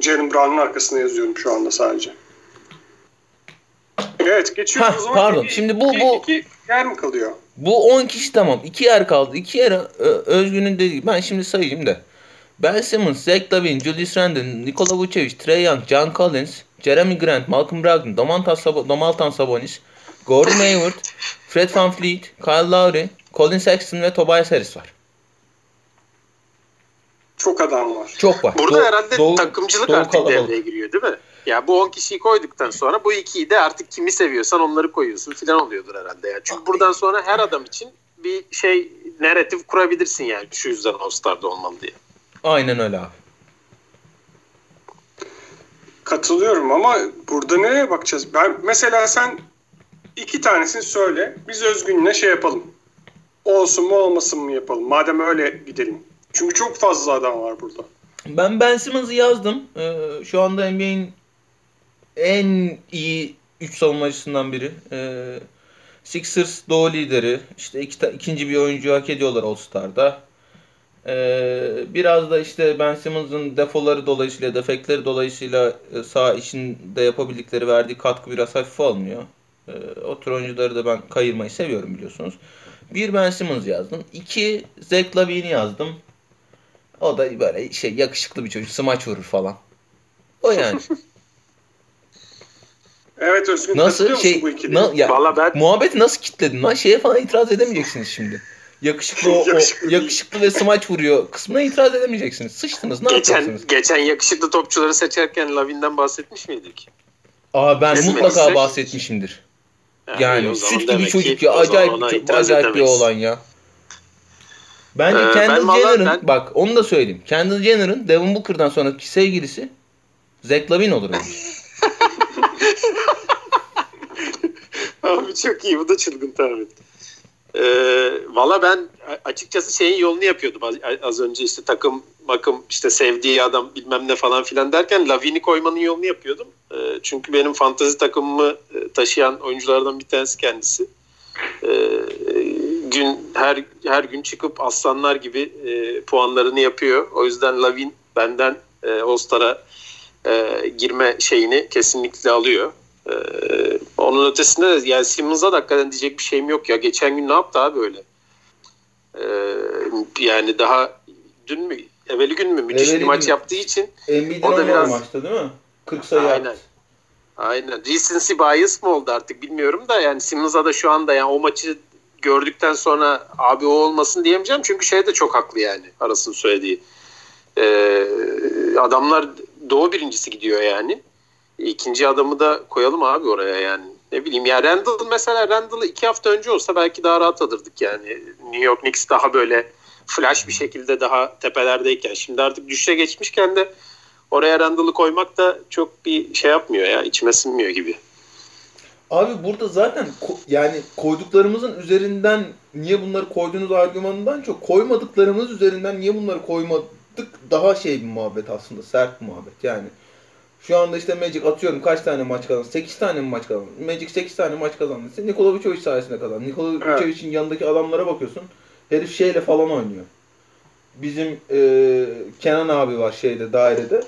Jalen Brown'un arkasına yazıyorum şu anda sadece. Evet geçiyoruz Hah, o zaman. pardon. İki- Şimdi bu- iki- bu- iki yer mi kalıyor? Bu 10 kişi tamam. 2 yer kaldı. 2 yer Ö- Özgün'ün dediği. Ben şimdi sayayım da. Ben Simmons, Zach Lavine, Julius Randle, Nikola Vucevic, Trey Young, John Collins, Jeremy Grant, Malcolm Brogdon, Domantas Sab- Domaltan Sabonis, Gordon Hayward, Fred VanVleet, Kyle Lowry, Colin Sexton ve Tobias Harris var. Çok adam var. Çok var. Burada Doğu- herhalde Doğu- takımcılık Doğu artık kalabalık. devreye giriyor değil mi? Ya bu 10 kişiyi koyduktan sonra bu ikiyi de artık kimi seviyorsan onları koyuyorsun filan oluyordur herhalde ya. Çünkü buradan sonra her adam için bir şey narratif kurabilirsin yani şu yüzden All-Star'da olmalı diye. Aynen öyle abi. Katılıyorum ama burada nereye bakacağız? Ben mesela sen iki tanesini söyle. Biz Özgün'le şey yapalım. Olsun mu olmasın mı yapalım. Madem öyle gidelim. Çünkü çok fazla adam var burada. Ben Ben Simmons'ı yazdım. Ee, şu anda NBA'in en iyi 3 savunmacısından biri. Ee, Sixers doğu lideri. İşte iki, ikinci bir oyuncu hak ediyorlar All-Star'da. Ee, biraz da işte Ben Simmons'ın defoları dolayısıyla, defekleri dolayısıyla e, sağ içinde yapabildikleri verdiği katkı biraz hafif alınıyor. Ee, o tür oyuncuları da ben kayırmayı seviyorum biliyorsunuz. Bir Ben Simmons yazdım. İki Zach Lavine'i yazdım. O da böyle şey yakışıklı bir çocuk. Smaç vurur falan. O yani. *laughs* evet Özgün nasıl şey bu ikili? Na, ya, Vallahi ben... Muhabbeti nasıl kitledin lan? Şeye falan itiraz edemeyeceksiniz şimdi. Yakışıklı, o, *laughs* yakışıklı, o, yakışıklı ve smaç vuruyor kısmına itiraz edemeyeceksiniz. Sıçtınız ne geçen, yapacaksınız? Geçen yakışıklı topçuları seçerken Lavin'den bahsetmiş miydik? Aa ben Kesmediysek... mutlaka bahsetmişimdir. Yani, yani süt gibi çocuk ya. Acayip, acayip bir oğlan ya. Bence ee, Kendall ben Jenner'ın ben... bak onu da söyleyeyim. Kendall Jenner'ın Devin Booker'dan sonraki sevgilisi Zach Lavin olur bence. *laughs* Abi çok iyi. Bu da çılgın tahmin. Ee, Valla ben açıkçası şeyin yolunu yapıyordum az, az önce işte takım bakım işte sevdiği adam bilmem ne falan filan derken Lavin'i koymanın yolunu yapıyordum. Ee, çünkü benim fantazi takımımı e, taşıyan oyunculardan bir tanesi kendisi. Ee, gün her her gün çıkıp aslanlar gibi e, puanlarını yapıyor. O yüzden Lavin benden e, All-Star'a e, girme şeyini kesinlikle alıyor. E, onun ötesinde de yani Simmons'a da hakikaten diyecek bir şeyim yok ya. Geçen gün ne yaptı abi öyle? E, yani daha dün mü evveli gün mü müthiş evveli bir maç gün. yaptığı için Embiid'in o da biraz maçta değil mi? 40 sayı Aynen. Attı. Aynen. Recency bias mı oldu artık bilmiyorum da yani Simmons'a da şu anda yani o maçı gördükten sonra abi o olmasın diyemeyeceğim. Çünkü şey de çok haklı yani arasını söylediği. Ee, adamlar doğu birincisi gidiyor yani. İkinci adamı da koyalım abi oraya yani. Ne bileyim ya Randall mesela Randall'ı iki hafta önce olsa belki daha rahat alırdık yani. New York Knicks daha böyle flash bir şekilde daha tepelerdeyken. Şimdi artık düşüşe geçmişken de oraya Randall'ı koymak da çok bir şey yapmıyor ya. içime sinmiyor gibi. Abi burada zaten ko- yani koyduklarımızın üzerinden niye bunları koyduğunuz argümanından çok koymadıklarımız üzerinden niye bunları koymadık daha şey bir muhabbet aslında sert bir muhabbet yani. Şu anda işte Magic atıyorum kaç tane maç kazandı? 8 tane mi maç kazandı? Magic 8 tane maç kazandı. Nikola Vucevic sayesinde kazandı. Nikola evet. Vucevic'in yanındaki adamlara bakıyorsun. Herif şeyle falan oynuyor. Bizim e, Kenan abi var şeyde dairede.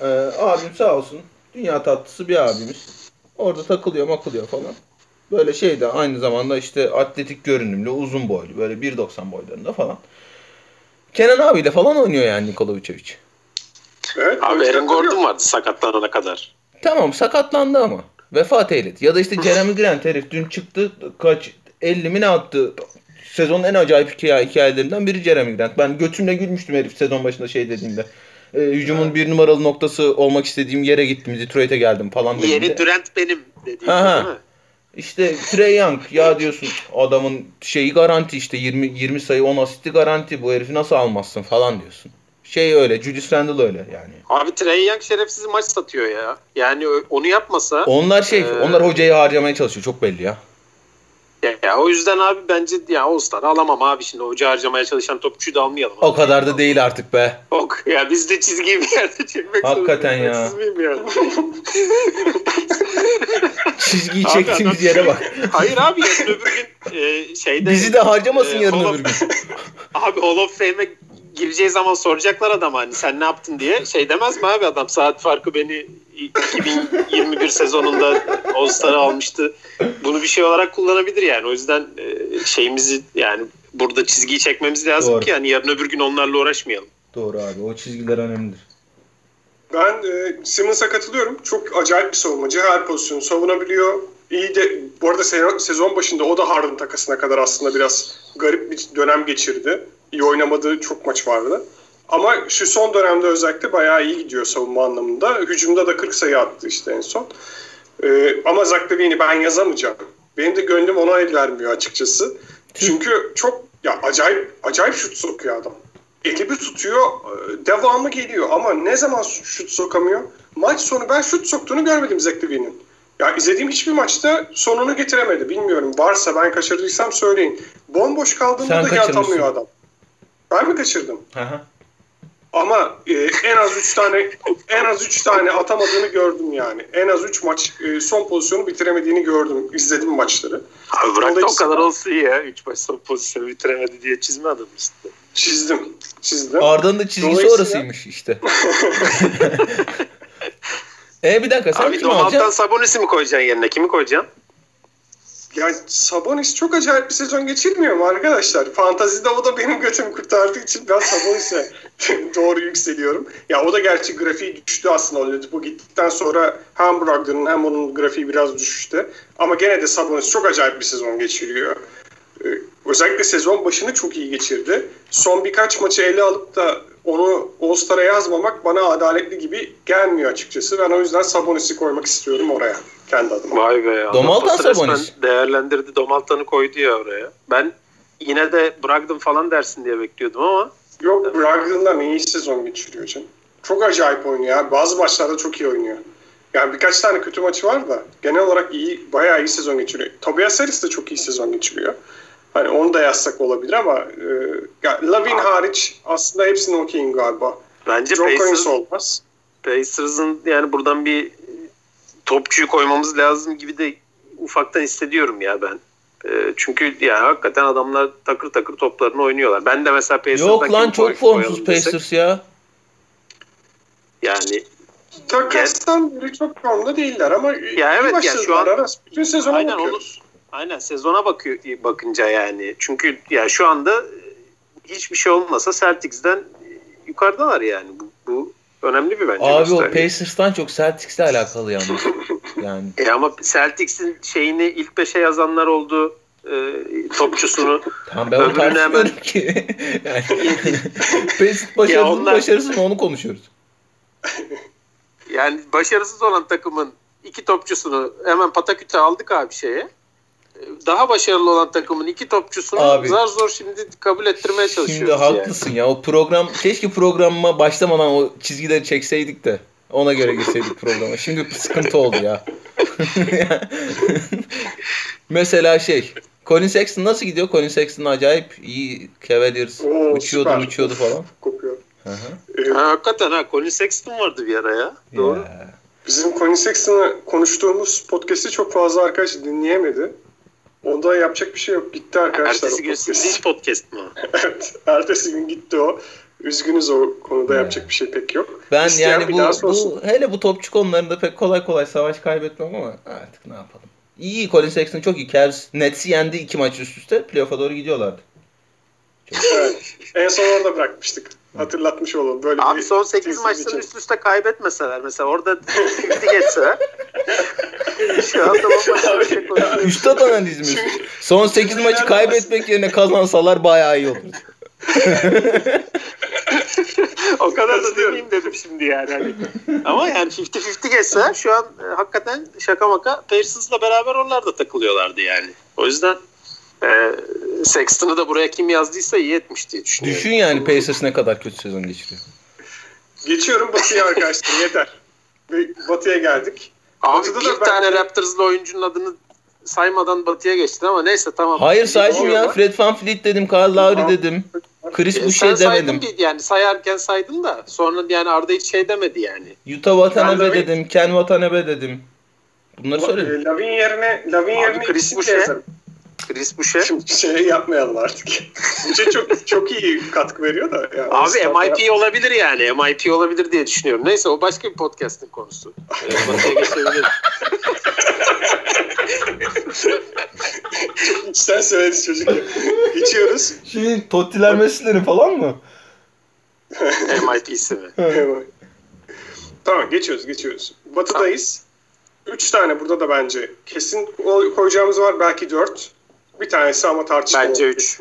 E, abim sağ olsun. Dünya tatlısı bir abimiz. Orada takılıyor makılıyor falan. Böyle şey de aynı zamanda işte atletik görünümlü, uzun boylu. Böyle 1.90 boylarında falan. Kenan abiyle falan oynuyor yani Nikola Vucevic. Evet, Abi Aaron Gordon vardı sakatlanana kadar. Tamam sakatlandı ama. Vefat eyledi. Ya da işte Jeremy Grant herif dün çıktı kaç 50 mi ne attı. Sezonun en acayip hikaye, hikayelerinden biri Jeremy Grant. Ben götümle gülmüştüm herif sezon başında şey dediğinde. E, hücumun evet. bir numaralı noktası olmak istediğim yere gittim. Detroit'e geldim falan dediğinde. Yeni Durant benim dediğim Aha. değil mi? İşte Trey Young ya diyorsun adamın şeyi garanti işte 20 20 sayı 10 asisti garanti bu herifi nasıl almazsın falan diyorsun. Şey öyle Julius Randle öyle yani. Abi Trey Young şerefsiz maç satıyor ya. Yani onu yapmasa. Onlar şey ee... onlar hocayı harcamaya çalışıyor çok belli ya. Ya, ya o yüzden abi bence ya All Star alamam abi şimdi hoca harcamaya çalışan topçuyu da almayalım. O kadar da değil artık be. Ok ya biz de çizgiyi bir yerde çekmek Hakikaten ya. ya. *laughs* Çizgiyi çektiğimiz yere bak. Hayır abi yarın öbür gün e, şeyde. Bizi de harcamasın e, yarın öbür gün. *laughs* abi Hall of Fame'e gireceği zaman soracaklar adam hani sen ne yaptın diye. Şey demez mi abi adam saat farkı beni 2021 sezonunda All Star'ı almıştı. Bunu bir şey olarak kullanabilir yani. O yüzden e, şeyimizi yani burada çizgiyi çekmemiz lazım Doğru. ki yani yarın öbür gün onlarla uğraşmayalım. Doğru abi. O çizgiler önemlidir. Ben e, Simmons'a katılıyorum. Çok acayip bir savunmacı. Her pozisyonu savunabiliyor. İyi de bu arada sezon başında o da Harden takasına kadar aslında biraz garip bir dönem geçirdi. İyi oynamadığı çok maç vardı. Ama şu son dönemde özellikle bayağı iyi gidiyor savunma anlamında. Hücumda da 40 sayı attı işte en son. Ee, ama Zach Levine'i ben yazamayacağım. Benim de gönlüm ona el vermiyor açıkçası. Çünkü çok ya acayip acayip şut sokuyor adam. Eli bir tutuyor, e, devamı geliyor ama ne zaman şut sokamıyor? Maç sonu ben şut soktuğunu görmedim Zach Levine'in. Ya izlediğim hiçbir maçta sonunu getiremedi. Bilmiyorum. Varsa ben kaçırdıysam söyleyin. Bomboş kaldığında Sen da atamıyor adam. Ben mi kaçırdım? Aha. Ama e, en az 3 tane en az 3 tane atamadığını gördüm yani. En az 3 maç e, son pozisyonu bitiremediğini gördüm. İzledim maçları. Abi bırak da o kadar olsun ya. 3 maç son pozisyonu bitiremedi diye çizme adam işte. Çizdim. Çizdim. Arda'nın da çizgisi Dolayısıyla- orasıymış işte. *laughs* e bir dakika sen Abi Domalt'tan alacaksın? Sabonis'i mi koyacaksın yerine? Kimi koyacaksın? Yani Sabonis çok acayip bir sezon geçirmiyor mu arkadaşlar? Fantazide o da benim götümü kurtardığı için ben Sabonis'e *laughs* doğru yükseliyorum. Ya o da gerçi grafiği düştü aslında. Oladipo gittikten sonra hem Brogdon'un hem onun grafiği biraz düşüştü. Ama gene de Sabonis çok acayip bir sezon geçiriyor. Özellikle sezon başını çok iyi geçirdi. Son birkaç maçı ele alıp da onu All-Star'a yazmamak bana adaletli gibi gelmiyor açıkçası. Ben o yüzden Sabonis'i koymak istiyorum oraya kendi adıma. Vay be ya. Domaltan Sabonis. Değerlendirdi. Domaltan'ı koydu ya oraya. Ben yine de Brogdon falan dersin diye bekliyordum ama Yok Brogdon'dan iyi sezon geçiriyor canım. Çok acayip oynuyor. ya. Bazı maçlarda çok iyi oynuyor. Yani birkaç tane kötü maçı var da genel olarak iyi, bayağı iyi sezon geçiriyor. Tobias Harris de çok iyi sezon geçiriyor. Hani onu da yazsak olabilir ama e, Lavin hariç aslında hepsini okeyim galiba. bence John Pacers, olmaz. Pacers'ın yani buradan bir topçuyu koymamız lazım gibi de ufaktan hissediyorum ya ben. Ee, çünkü yani hakikaten adamlar takır takır toplarını oynuyorlar. Ben de mesela Pacers'dan Yok lan çok formsuz desek, Pacers ya. Yani Takastan biri çok formda değiller ama Ya evet, ya şu an- Aras. Bütün sezona Aynen, bakıyoruz. Aynen sezona bakıyor bakınca yani. Çünkü ya şu anda e, hiçbir şey olmasa Celtics'den e, yukarıdalar yani. Bu, bu önemli bir bence. Abi o. Pacers'tan çok Celtics'le alakalı yalnız. *laughs* Yani E ama Celtics'in şeyini ilk beşe yazanlar oldu. E, topçusunu. tamam ben onu tartışmıyorum hemen- ki. *laughs* yani *laughs* Pacers başarısız onlar- başarısız mı onu konuşuyoruz. Yani başarısız olan takımın iki topçusunu hemen pataküte aldık abi şeye. Daha başarılı olan takımın iki topçusunu Abi. zar zor şimdi kabul ettirmeye çalışıyoruz. Şimdi yani. haklısın ya o program keşke programıma başlamadan o çizgileri çekseydik de ona göre girseydik programa. Şimdi sıkıntı oldu ya. *laughs* Mesela şey Colin Sexton nasıl gidiyor? Colin Sexton acayip iyi Cavaliers Oo, uçuyordu süper. uçuyordu falan. Kopuyor. Hı hı. Ee, Ha, hakikaten ha Colin Sexton vardı bir ara ya. Doğru. Ya. Bizim Colin Sexton'ı konuştuğumuz podcast'i çok fazla arkadaş dinleyemedi. Onda yapacak bir şey yok. Gitti arkadaşlar. Ertesi gün podcast. podcast mı? *laughs* evet. Ertesi gün gitti o. Üzgünüz o konuda Evet. yapacak bir şey pek yok. Ben İsteyen yani bu, bu hele bu topçu konularında pek kolay kolay savaş kaybetmem ama artık ne yapalım. İyi Colin Sexton çok iyi. Cavs Nets'i yendi iki maç üst üste. Playoff'a doğru gidiyorlardı. Evet. En son orada bırakmıştık. Hatırlatmış olalım. Böyle Abi bir son 8 tesis maçları geçelim. üst üste kaybetmeseler mesela orada *laughs* gitti geçseler şu anda bambaşka bir şey. Üstad analizimiz. Son 8 maçı kaybetmek yerine kazansalar bayağı iyi olur. *laughs* o kadar da demeyeyim dedim şimdi yani. Hani. Ama yani 50-50 geçse şu an e, hakikaten şaka maka Pacers'la beraber onlar da takılıyorlardı yani. O yüzden e, Sexton'ı da buraya kim yazdıysa iyi etmiş diye düşünüyorum. Düşün yani Pacers ne kadar kötü sezon geçiriyor. Geçiyorum Batı'ya arkadaşlar. Yeter. Ve Batı'ya geldik. Abi Batı'da bir da ben- tane Raptors'lı oyuncunun adını saymadan Batı'ya geçtin ama neyse tamam. Hayır saydım ya. Fred Van Fleet dedim. Kyle Lowry dedim. Chris E, sen saydın demedim. bir, yani sayarken saydın da sonra yani Arda hiç şey demedi yani. Yuta Watanabe de- dedim. Ken Watanabe dedim. Bunları söyledim. E, Lavin yerine Lavin yerine Chris Boucher. Chris Boucher. Şimdi şey yapmayalım artık. Boucher çok çok iyi katkı veriyor da. Yani Abi MIP olabilir yani. MIP olabilir diye düşünüyorum. Neyse o başka bir podcast'ın konusu. Ee, Batı'ya geçebiliriz. *laughs* İçten söyledi çocuk. Geçiyoruz. Şeyin Tottiler Messi'leri falan mı? MIP'si mi? *laughs* tamam geçiyoruz geçiyoruz. Batı'dayız. Üç tane burada da bence kesin koy- koyacağımız var. Belki dört. Bir tanesi ama tartışmalı. Bence üç.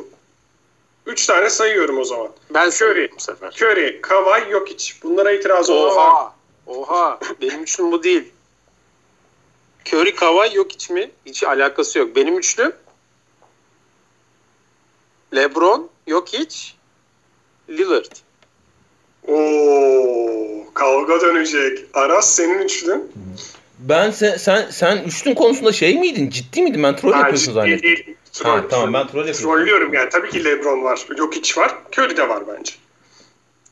Üç tane sayıyorum o zaman. Ben söyleyeyim bu sefer. Curry, Kawhi, Jokic. Bunlara itiraz olan var. Oha. Oha. Benim üçlüm bu değil. Curry Kawhi yok hiç mi? Hiç alakası yok. Benim üçlüm LeBron yok hiç. Lillard. Oo, kavga dönecek. Aras senin üçlün. Ben sen sen sen üçlün konusunda şey miydin? Ciddi miydin? Ben troll Ben yapıyorsun ciddi zannettim. değil. Ha, Troll- tamam, ben troll yapıyorum. Trollüyorum yani. Tabii ki LeBron var. Jokic var. Curry de var bence.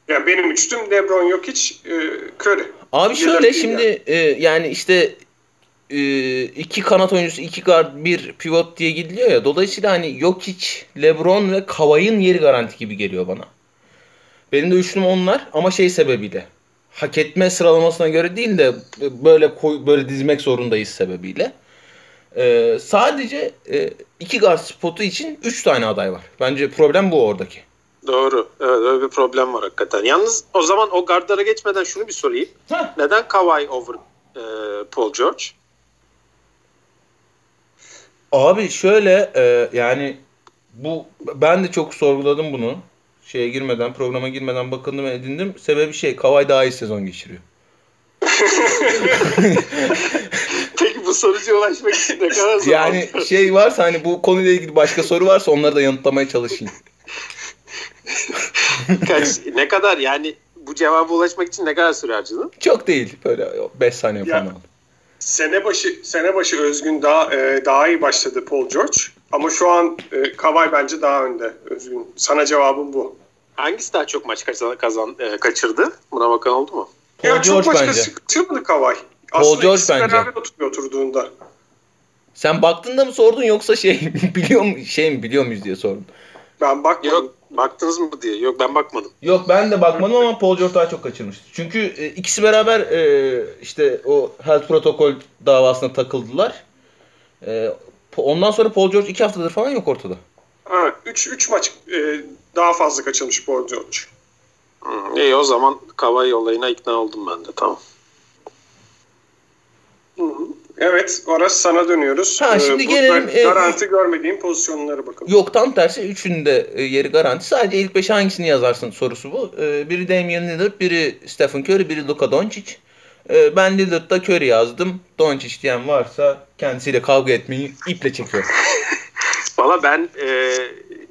Yani benim üçlüm LeBron Jokic, e, Curry. Abi şöyle şimdi e, yani işte e, iki kanat oyuncusu, iki guard, bir pivot diye gidiliyor ya. Dolayısıyla hani Jokic, LeBron ve Kawhi'nin yeri garanti gibi geliyor bana. Benim de üçlüm onlar ama şey sebebiyle. Hak etme sıralamasına göre değil de böyle koy, böyle dizmek zorundayız sebebiyle. Ee, sadece e, iki guard spotu için üç tane aday var. Bence problem bu oradaki. Doğru. Evet öyle bir problem var hakikaten. Yalnız o zaman o gardlara geçmeden şunu bir sorayım. Heh. Neden Kawhi over e, Paul George? Abi şöyle e, yani bu ben de çok sorguladım bunu. Şeye girmeden, programa girmeden bakındım edindim. Sebebi şey, Kawhi daha iyi sezon geçiriyor. *laughs* Sonuca ulaşmak için ne kadar zaman? Yani şey varsa hani bu konuyla ilgili başka soru varsa onları da yanıtlamaya çalışayım. *laughs* Kaç, ne kadar yani bu cevaba ulaşmak için ne kadar süre harcadın? Çok değil. Böyle 5 saniye Ya. falan aldı. Sene başı sene başı Özgün daha e, daha iyi başladı Paul George. Ama şu an e, Kawhi bence daha önde Özgün. Sana cevabım bu. Hangisi daha çok maç kazan, kazan e, kaçırdı? Buna bakan oldu mu? Paul ya çok George başka bence. sıkıntı Kawhi. Paul Aslında George bence. beraber oturuyor oturduğunda. Sen baktığında mı sordun yoksa şey *laughs* biliyor mu şey mi biliyor muyuz diye sordun. Ben bakmadım. Yok baktınız mı diye. Yok ben bakmadım. Yok ben de bakmadım ama Paul George daha çok kaçırmıştı. Çünkü e, ikisi beraber e, işte o health protokol davasına takıldılar. E, ondan sonra Paul George iki haftadır falan yok ortada. 3 3 maç e, daha fazla kaçırmış Paul George. Hmm, iyi o zaman Kawhi olayına ikna oldum ben de tamam. Evet, orası sana dönüyoruz. Ha, şimdi burada gelelim, e, Garanti görmediğim pozisyonlara bakalım. Yok tam tersi üçünün de e, yeri garanti. Sadece ilk beşe hangisini yazarsın sorusu bu. E, biri Damian Lillard, biri Stephen Curry, biri Luka Doncic. E, ben Lillard'da Curry yazdım. Doncic diyen varsa kendisiyle kavga etmeyi iple çekiyorum. *laughs* Valla ben e,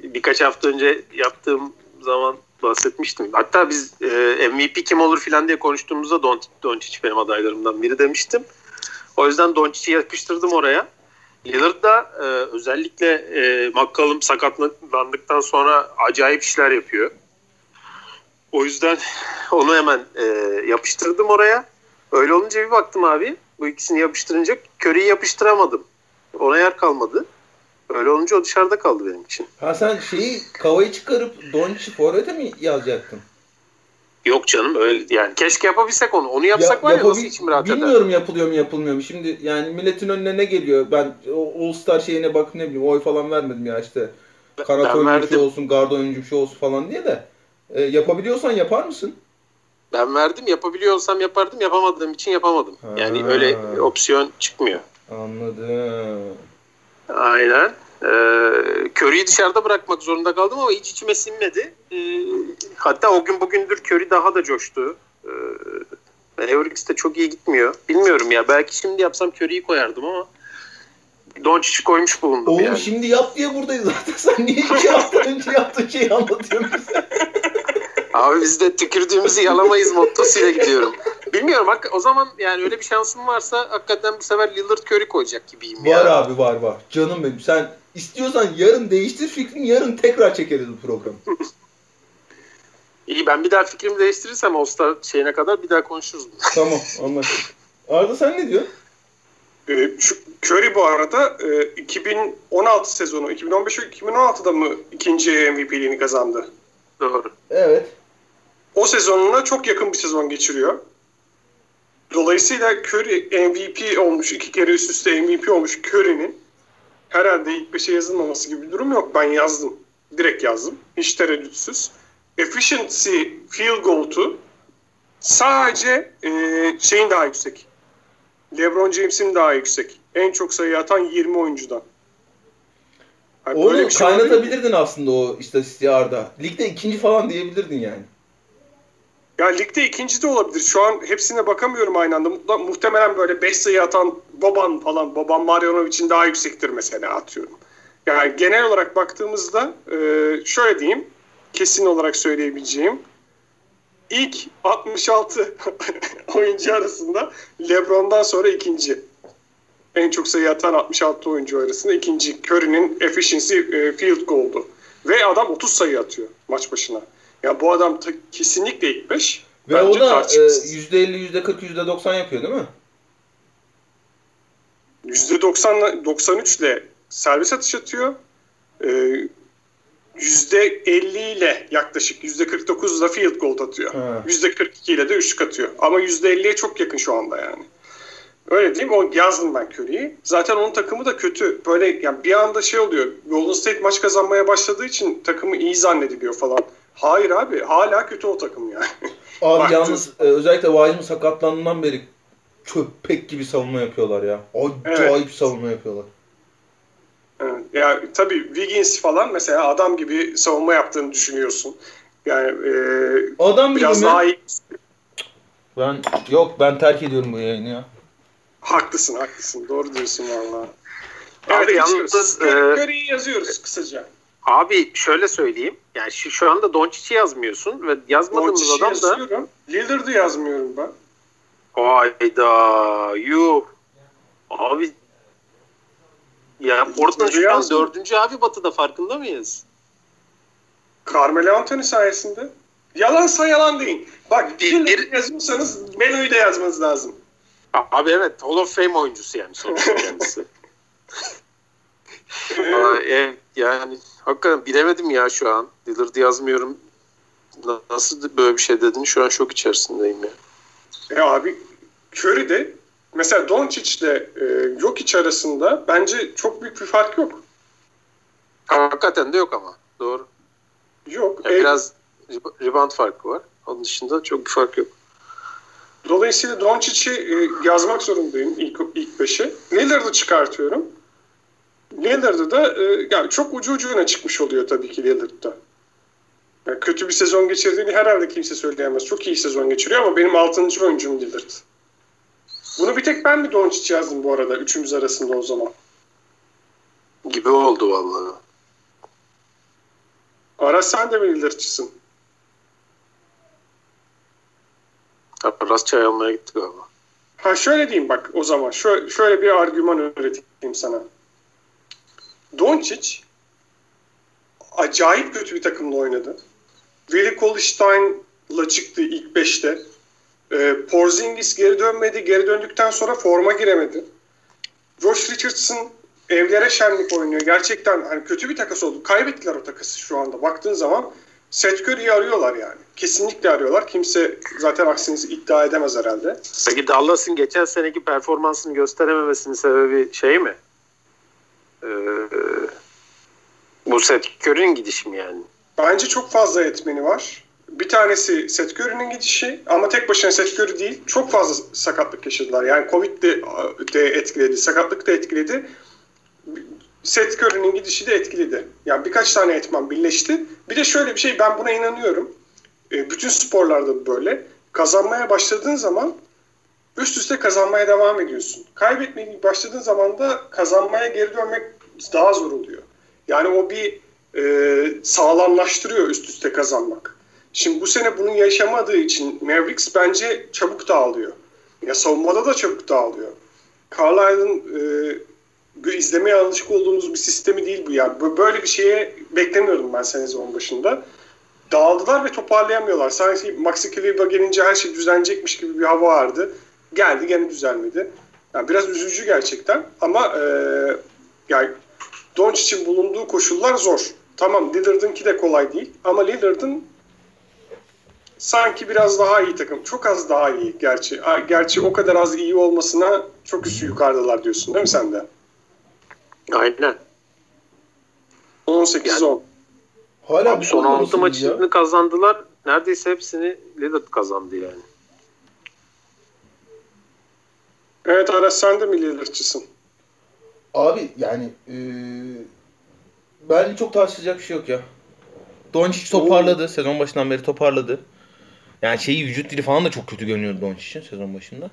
birkaç hafta önce yaptığım zaman bahsetmiştim. Hatta biz e, MVP kim olur filan diye konuştuğumuzda Don- Doncic benim adaylarımdan biri demiştim. O yüzden Doncic'i yapıştırdım oraya. Lillard da e, özellikle e, McCollum sakatlandıktan sonra acayip işler yapıyor. O yüzden *laughs* onu hemen e, yapıştırdım oraya. Öyle olunca bir baktım abi. Bu ikisini yapıştırınca Curry'i yapıştıramadım. Ona yer kalmadı. Öyle olunca o dışarıda kaldı benim için. Ha sen şeyi kavayı çıkarıp Doncic'i forvete mi yazacaktın? Yok canım öyle yani keşke yapabilsek onu. Onu yapsak var ya nasıl içim rahat eder. Bilmiyorum yapılıyor mu yapılmıyor mu. Şimdi yani milletin önüne ne geliyor? Ben o All Star şeyine bak ne bileyim oy falan vermedim ya işte. Kanat oyuncusu verdim. olsun, garda oyuncusu olsun falan diye de. E, yapabiliyorsan yapar mısın? Ben verdim yapabiliyor olsam yapardım yapamadığım için yapamadım. Ha. Yani öyle opsiyon çıkmıyor. Anladım. Aynen. Ee, Curry'i dışarıda bırakmak zorunda kaldım ama hiç içime sinmedi. Ee, hatta o gün bugündür Curry daha da coştu. Ee, Mavericks de çok iyi gitmiyor. Bilmiyorum ya belki şimdi yapsam Curry'i koyardım ama Doncic'i koymuş bulundum Oğlum yani. şimdi yap diye buradayız zaten. *laughs* Sen niye iki hafta önce yaptığın şeyi anlatıyorsun bize? *laughs* Abi biz de tükürdüğümüzü yalamayız mottosuyla gidiyorum. Bilmiyorum hak- o zaman yani öyle bir şansım varsa hakikaten bu sefer Lillard Curry koyacak gibiyim ya. Var abi var var. Canım benim. Sen istiyorsan yarın değiştir fikrini yarın tekrar çekeriz bu programı. İyi ben bir daha fikrimi değiştirirsem All-Star şeyine kadar bir daha konuşuruz. tamam anlaştık. Arda sen ne diyorsun? E, şu Curry bu arada e, 2016 sezonu, 2015-2016'da mı ikinci MVP'liğini kazandı? Doğru. Evet. O sezonuna çok yakın bir sezon geçiriyor. Dolayısıyla Curry MVP olmuş, iki kere üst üste MVP olmuş Curry'nin herhalde ilk beşe yazılmaması gibi bir durum yok. Ben yazdım. Direkt yazdım. Hiç tereddütsüz. Efficiency field goal'tu sadece e, şeyin daha yüksek. LeBron James'in daha yüksek. En çok sayı atan 20 oyuncudan. Yani Onu böyle bir şey kaynatabilirdin aslında o istatistiği Arda. Ligde ikinci falan diyebilirdin yani. Ya ligde ikinci de olabilir. Şu an hepsine bakamıyorum aynı anda. Muhtemelen böyle 5 sayı atan Boban falan, Boban Marjanovic'in daha yüksektir mesela atıyorum. Yani genel olarak baktığımızda e, şöyle diyeyim, kesin olarak söyleyebileceğim. İlk 66 *laughs* oyuncu arasında LeBron'dan sonra ikinci. En çok sayı atan 66 oyuncu arasında ikinci. Curry'nin efficiency e, field goal'du. Ve adam 30 sayı atıyor maç başına. Ya bu adam ta- kesinlikle ilk 5. Ve Bence o da e, tartışmasız. %50, %40, %90 yapıyor değil mi? %90 93 ile servis atış atıyor. Ee, %50 ile yaklaşık %49 ile field goal atıyor. Ha. %42 ile de üçlük atıyor. Ama %50'ye çok yakın şu anda yani. Öyle diyeyim o yazdım ben Curry'i. Zaten onun takımı da kötü. Böyle yani bir anda şey oluyor. Golden State maç kazanmaya başladığı için takımı iyi zannediliyor falan. Hayır abi hala kötü o takım yani. Abi yalnız e, özellikle Wiseman sakatlandığından beri köpek gibi savunma yapıyorlar ya. Acayip savunma yapıyorlar. Evet. Ya tabii Wiggins falan mesela adam gibi savunma yaptığını düşünüyorsun. Yani e, Adam gibi biraz mi? daha iyi. Ben yok ben terk ediyorum bu yayını ya. Haklısın haklısın. Doğru diyorsun valla. Abi geçiyoruz. yalnız, Curry- e, Curry'i yazıyoruz kısaca. Abi şöyle söyleyeyim. Yani şu, şu anda Doncic'i yazmıyorsun ve yazmadığımız Doncic'i adam da yazıyorum. Lillard'ı yazmıyorum ben. Hayda yuh. Abi ya Portland şu an dördüncü abi batıda farkında mıyız? Carmelo Anthony sayesinde. Yalansa yalan deyin. Bak Bir- bir- yazıyorsanız Melo'yu da yazmanız lazım. Abi evet Hall of Fame oyuncusu yani sonuçta *laughs* kendisi. Aa, e, yani hakikaten bilemedim ya şu an. Lillard'ı yazmıyorum. Na- Nasıl böyle bir şey dedin? Şu an şok içerisindeyim ya. E abi Curry de mesela Doncic ile e, Jokic arasında bence çok büyük bir fark yok. Hakikaten de yok ama. Doğru. Yok. Yani E, biraz rebound farkı var. Onun dışında çok bir fark yok. Dolayısıyla Doncic'i e, yazmak zorundayım ilk ilk beşe. Lillard'ı çıkartıyorum. Lillard'ı da e, yani çok ucu ucuna çıkmış oluyor tabii ki Lillard'da. Yani kötü bir sezon geçirdiğini herhalde kimse söyleyemez. Çok iyi sezon geçiriyor ama benim 6. oyuncum Lillard. Bunu bir tek ben mi Doncic yazdım bu arada üçümüz arasında o zaman. Gibi oldu vallahi. Aras sen de mi Lillard'çısın? Aras çay almaya gitti galiba. Ha şöyle diyeyim bak o zaman. Şöyle, şöyle bir argüman öğreteyim sana. Doncic acayip kötü bir takımla oynadı. Willi Kolstein'la çıktı ilk beşte. Ee, Porzingis geri dönmedi. Geri döndükten sonra forma giremedi. Josh Richardson evlere şenlik oynuyor. Gerçekten hani kötü bir takas oldu. Kaybettiler o takası şu anda. Baktığın zaman Seth Curry'i arıyorlar yani. Kesinlikle arıyorlar. Kimse zaten aksini iddia edemez herhalde. Peki Dallas'ın geçen seneki performansını gösterememesinin sebebi şey mi? Ee, bu Seth Curry'nin gidişi mi yani? Bence çok fazla etmeni var. Bir tanesi Seth Curry'nin gidişi ama tek başına Seth Curry değil. Çok fazla sakatlık yaşadılar. Yani Covid de, de etkiledi, sakatlık da etkiledi. Seth Curry'nin gidişi de etkiledi. Yani birkaç tane etmen birleşti. Bir de şöyle bir şey ben buna inanıyorum. E, bütün sporlarda böyle. Kazanmaya başladığın zaman üst üste kazanmaya devam ediyorsun. Kaybetmeye başladığın zaman da kazanmaya geri dönmek daha zor oluyor. Yani o bir e, sağlamlaştırıyor üst üste kazanmak. Şimdi bu sene bunu yaşamadığı için Mavericks bence çabuk dağılıyor. Ya savunmada da çabuk dağılıyor. Carlisle'ın e, izlemeye alışık olduğumuz bir sistemi değil bu. Bö- Böyle bir şeye beklemiyordum ben sezon başında. Dağıldılar ve toparlayamıyorlar. Sanki Maxi Kleber gelince her şey düzenecekmiş gibi bir hava vardı. Geldi gene düzelmedi. Yani biraz üzücü gerçekten ama e, yani Doncic'in bulunduğu koşullar zor. Tamam Lillard'ınki de kolay değil ama Lillard'ın sanki biraz daha iyi takım. Çok az daha iyi gerçi. Gerçi o kadar az iyi olmasına çok üstü yukarıdalar diyorsun değil mi sen de? Aynen. 18-10. Hala Abi son konuda 6 nasıl ya? maçını kazandılar. Neredeyse hepsini Lillard kazandı yani. Evet Aras sen de mi Lillard'çısın? Abi yani e, bence çok tartışacak bir şey yok ya. Doncic toparladı. Sezon başından beri toparladı. Yani şeyi vücut dili falan da çok kötü görünüyordu Doncic'in sezon başında.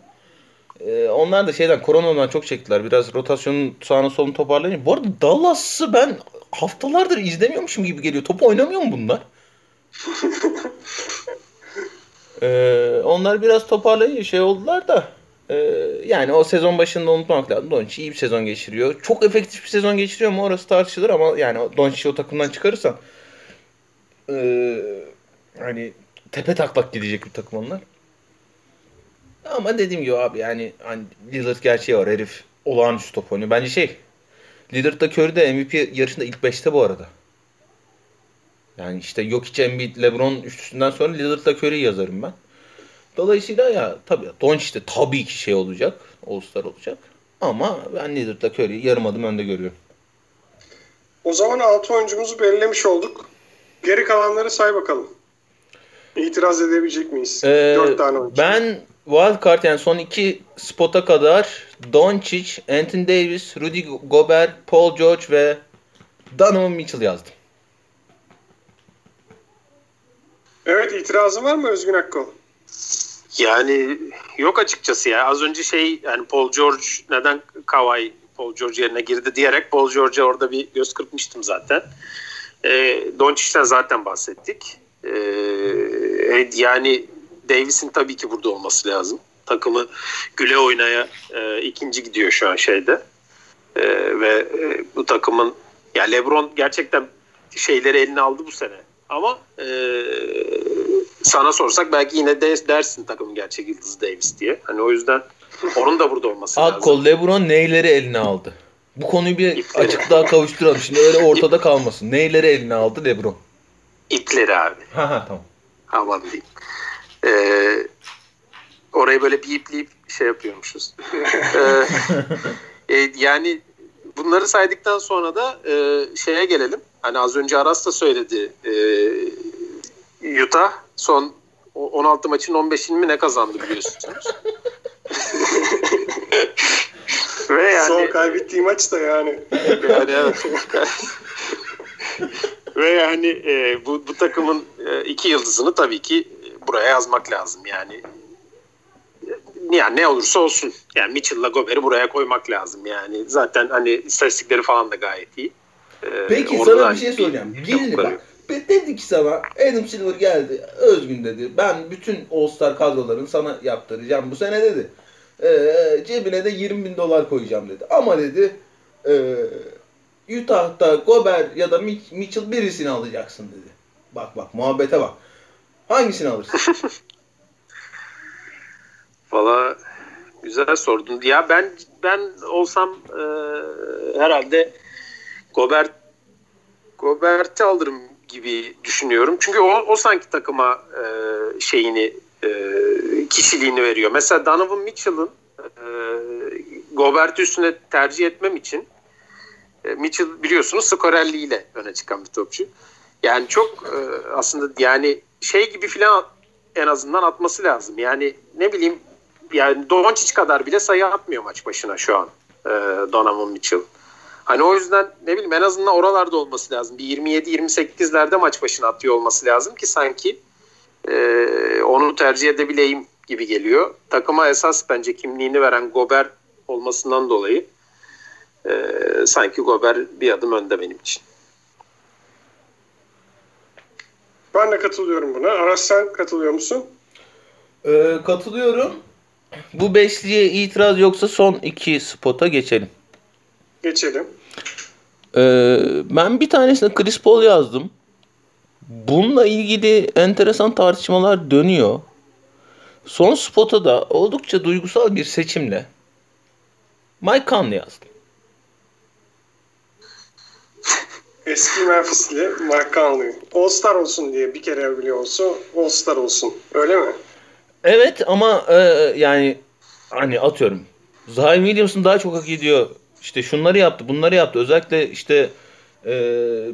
E, onlar da şeyden koronadan çok çektiler. Biraz rotasyonun sağını solunu toparlayınca. Bu arada Dallas'ı ben haftalardır izlemiyormuşum gibi geliyor. Top oynamıyor mu bunlar? *laughs* Ee, onlar biraz toparlayınca şey oldular da e, yani o sezon başında unutmamak lazım. Doncic iyi bir sezon geçiriyor. Çok efektif bir sezon geçiriyor mu orası tartışılır ama yani Doncic'i o takımdan çıkarırsan e, hani tepe taklak gidecek bir takım onlar. Ama dediğim gibi abi yani hani Lillard gerçeği var. Herif olağanüstü top oynuyor. Bence şey Lillard da Curry de MVP yarışında ilk 5'te bu arada. Yani işte Jokic, Embiid, LeBron üçlüsünden sonra Lillard'la Curry'i yazarım ben. Dolayısıyla ya tabii Doncic de tabii ki şey olacak. All-Star olacak. Ama ben Lillard'la Curry'i yarım adım önde görüyorum. O zaman 6 oyuncumuzu belirlemiş olduk. Geri kalanları say bakalım. İtiraz edebilecek miyiz? Ee, 4 tane oyuncu. ben wildcard yani son iki spota kadar Doncic, Anthony Davis, Rudy Gobert, Paul George ve Donovan Mitchell yazdım. Evet itirazın var mı Özgün Akkol? Yani yok açıkçası ya. Az önce şey yani Paul George neden Kawhi Paul George yerine girdi diyerek Paul George'a orada bir göz kırpmıştım zaten. E, Doncic'ten zaten bahsettik. E, yani Davis'in tabii ki burada olması lazım. Takımı güle oynaya e, ikinci gidiyor şu an şeyde. E, ve e, bu takımın ya LeBron gerçekten şeyleri eline aldı bu sene. Ama e, sana sorsak belki yine de dersin takımın gerçek yıldızı Davis diye. Hani o yüzden onun da burada olması lazım. Akkol, LeBron neyleri eline aldı? Bu konuyu bir İpleri. açıklığa kavuşturalım. Şimdi öyle *laughs* ortada kalmasın. Neyleri eline aldı LeBron? İpleri abi. Ha ha tamam. Aman diyeyim. Ee, orayı böyle bir ipleyip şey yapıyormuşuz. *laughs* Ee, e, yani bunları saydıktan sonra da e, şeye gelelim. Hani az önce Aras da söyledi. E, Utah son o- 16 maçın 15'ini mi ne kazandı biliyorsunuz. *laughs* Ve yani Son kaybettiği maç da yani. yani evet. Ve yani e, bu, bu takımın e, iki yıldızını tabii ki buraya yazmak lazım yani. Yani ne olursa olsun. Yani Mitchell'la Gobert'i buraya koymak lazım yani. Zaten hani istatistikleri falan da gayet iyi. E, Peki sana bir şey soracağım. Birini bak. Dedi ki sana Adam Silver geldi. Özgün dedi. Ben bütün All-Star kadrolarını sana yaptıracağım bu sene dedi. Ee, cebine de 20 bin dolar koyacağım dedi. Ama dedi e, Utah'ta Gobert ya da Mitch- Mitchell birisini alacaksın dedi. Bak bak muhabbete bak. Hangisini alırsın? *laughs* Valla güzel sordun. Ya ben ben olsam e, herhalde Gobert Gobert'i alırım gibi düşünüyorum. Çünkü o, o sanki takıma e, şeyini e, kişiliğini veriyor. Mesela Donovan Mitchell'ın e, Gobert'i üstüne tercih etmem için e, Mitchell biliyorsunuz skorerliğiyle öne çıkan bir topçu. Yani çok e, aslında yani şey gibi filan en azından atması lazım. Yani ne bileyim yani Doncic kadar bile sayı atmıyor maç başına şu an e, Donovan Mitchell. Hani o yüzden ne bileyim en azından oralarda olması lazım. Bir 27-28'lerde maç başına atıyor olması lazım ki sanki e, onu tercih edebileyim gibi geliyor. Takıma esas bence kimliğini veren Gober olmasından dolayı e, sanki Gober bir adım önde benim için. Ben de katılıyorum buna. Aras sen katılıyor musun? Ee, katılıyorum. Bu beşliye itiraz yoksa son iki spota geçelim. Geçelim. Ee, ben bir tanesine Chris Paul yazdım. Bununla ilgili enteresan tartışmalar dönüyor. Son spota da oldukça duygusal bir seçimle Mike Conley yazdım. *laughs* Eski Memphisli Mark Conley. All-Star olsun diye bir kere bile olsa All-Star olsun. Öyle mi? Evet ama e, yani hani atıyorum Zion Williamson daha çok hak ediyor. İşte şunları yaptı, bunları yaptı. Özellikle işte e,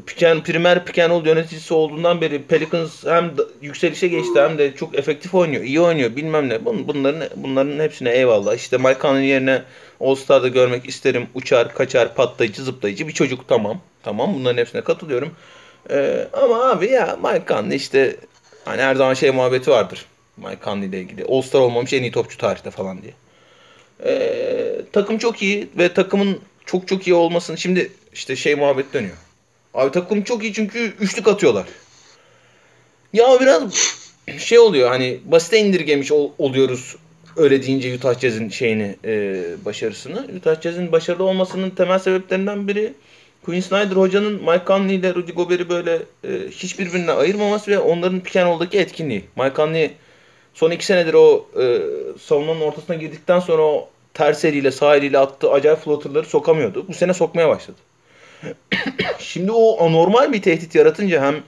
Piken, primer Pikenol yöneticisi olduğundan beri Pelicans hem yükselişe geçti hem de çok efektif oynuyor, iyi oynuyor bilmem ne. Bun- Bunların bunların hepsine eyvallah. İşte Mike Conley yerine All-Star'da görmek isterim. Uçar, kaçar, patlayıcı, zıplayıcı bir çocuk tamam. Tamam bunların hepsine katılıyorum. E, ama abi ya Mike Conley işte hani her zaman şey muhabbeti vardır. Mike Conley ile ilgili. All-Star olmamış en iyi topçu tarihte falan diye. Ee, takım çok iyi ve takımın çok çok iyi olmasını şimdi işte şey muhabbet dönüyor. Abi takım çok iyi çünkü üçlük atıyorlar. Ya biraz şey oluyor hani basite indirgemiş ol- oluyoruz öyle deyince Utah Jazz'in şeyini e, başarısını. Utah Jazz'in başarılı olmasının temel sebeplerinden biri Quinn Snyder hocanın Mike Conley ile Rudy Gobert'i böyle e, hiç birbirine ayırmaması ve onların roll'daki etkinliği. Mike Conley son iki senedir o e, savunmanın ortasına girdikten sonra o ters eliyle sağ eliyle attığı acayip floaterları sokamıyordu. Bu sene sokmaya başladı. *clears throat* Şimdi o anormal bir tehdit yaratınca hem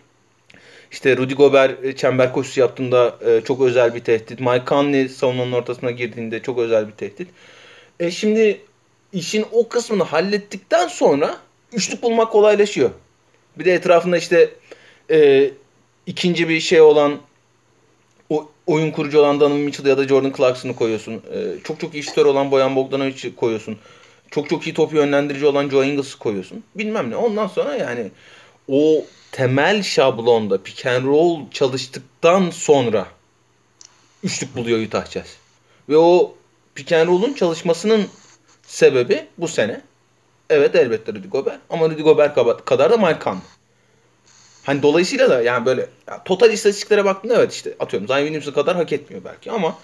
işte Rudy Gobert e, çember koşusu yaptığında e, çok özel bir tehdit. Mike Conley savunmanın ortasına girdiğinde çok özel bir tehdit. E şimdi işin o kısmını hallettikten sonra üçlük bulmak kolaylaşıyor. Bir de etrafında işte e, ikinci bir şey olan o, oyun kurucu olan Donovan Mitchell ya da Jordan Clarkson'ı koyuyorsun. E, çok çok iyi şutör olan Boyan Bogdanovic'i koyuyorsun. Çok çok iyi top yönlendirici olan Joe Ingles'ı koyuyorsun. Bilmem ne. Ondan sonra yani o temel şablonda pick and roll çalıştıktan sonra üçlük buluyor Utah Jazz. Ve o pick and roll'un çalışmasının sebebi bu sene. Evet elbette Rudy Gobert ama Rudy Gobert kadar da Mike Conley. Hani dolayısıyla da yani böyle yani total istatistiklere baktığında evet işte atıyorum Zion Williamson kadar hak etmiyor belki ama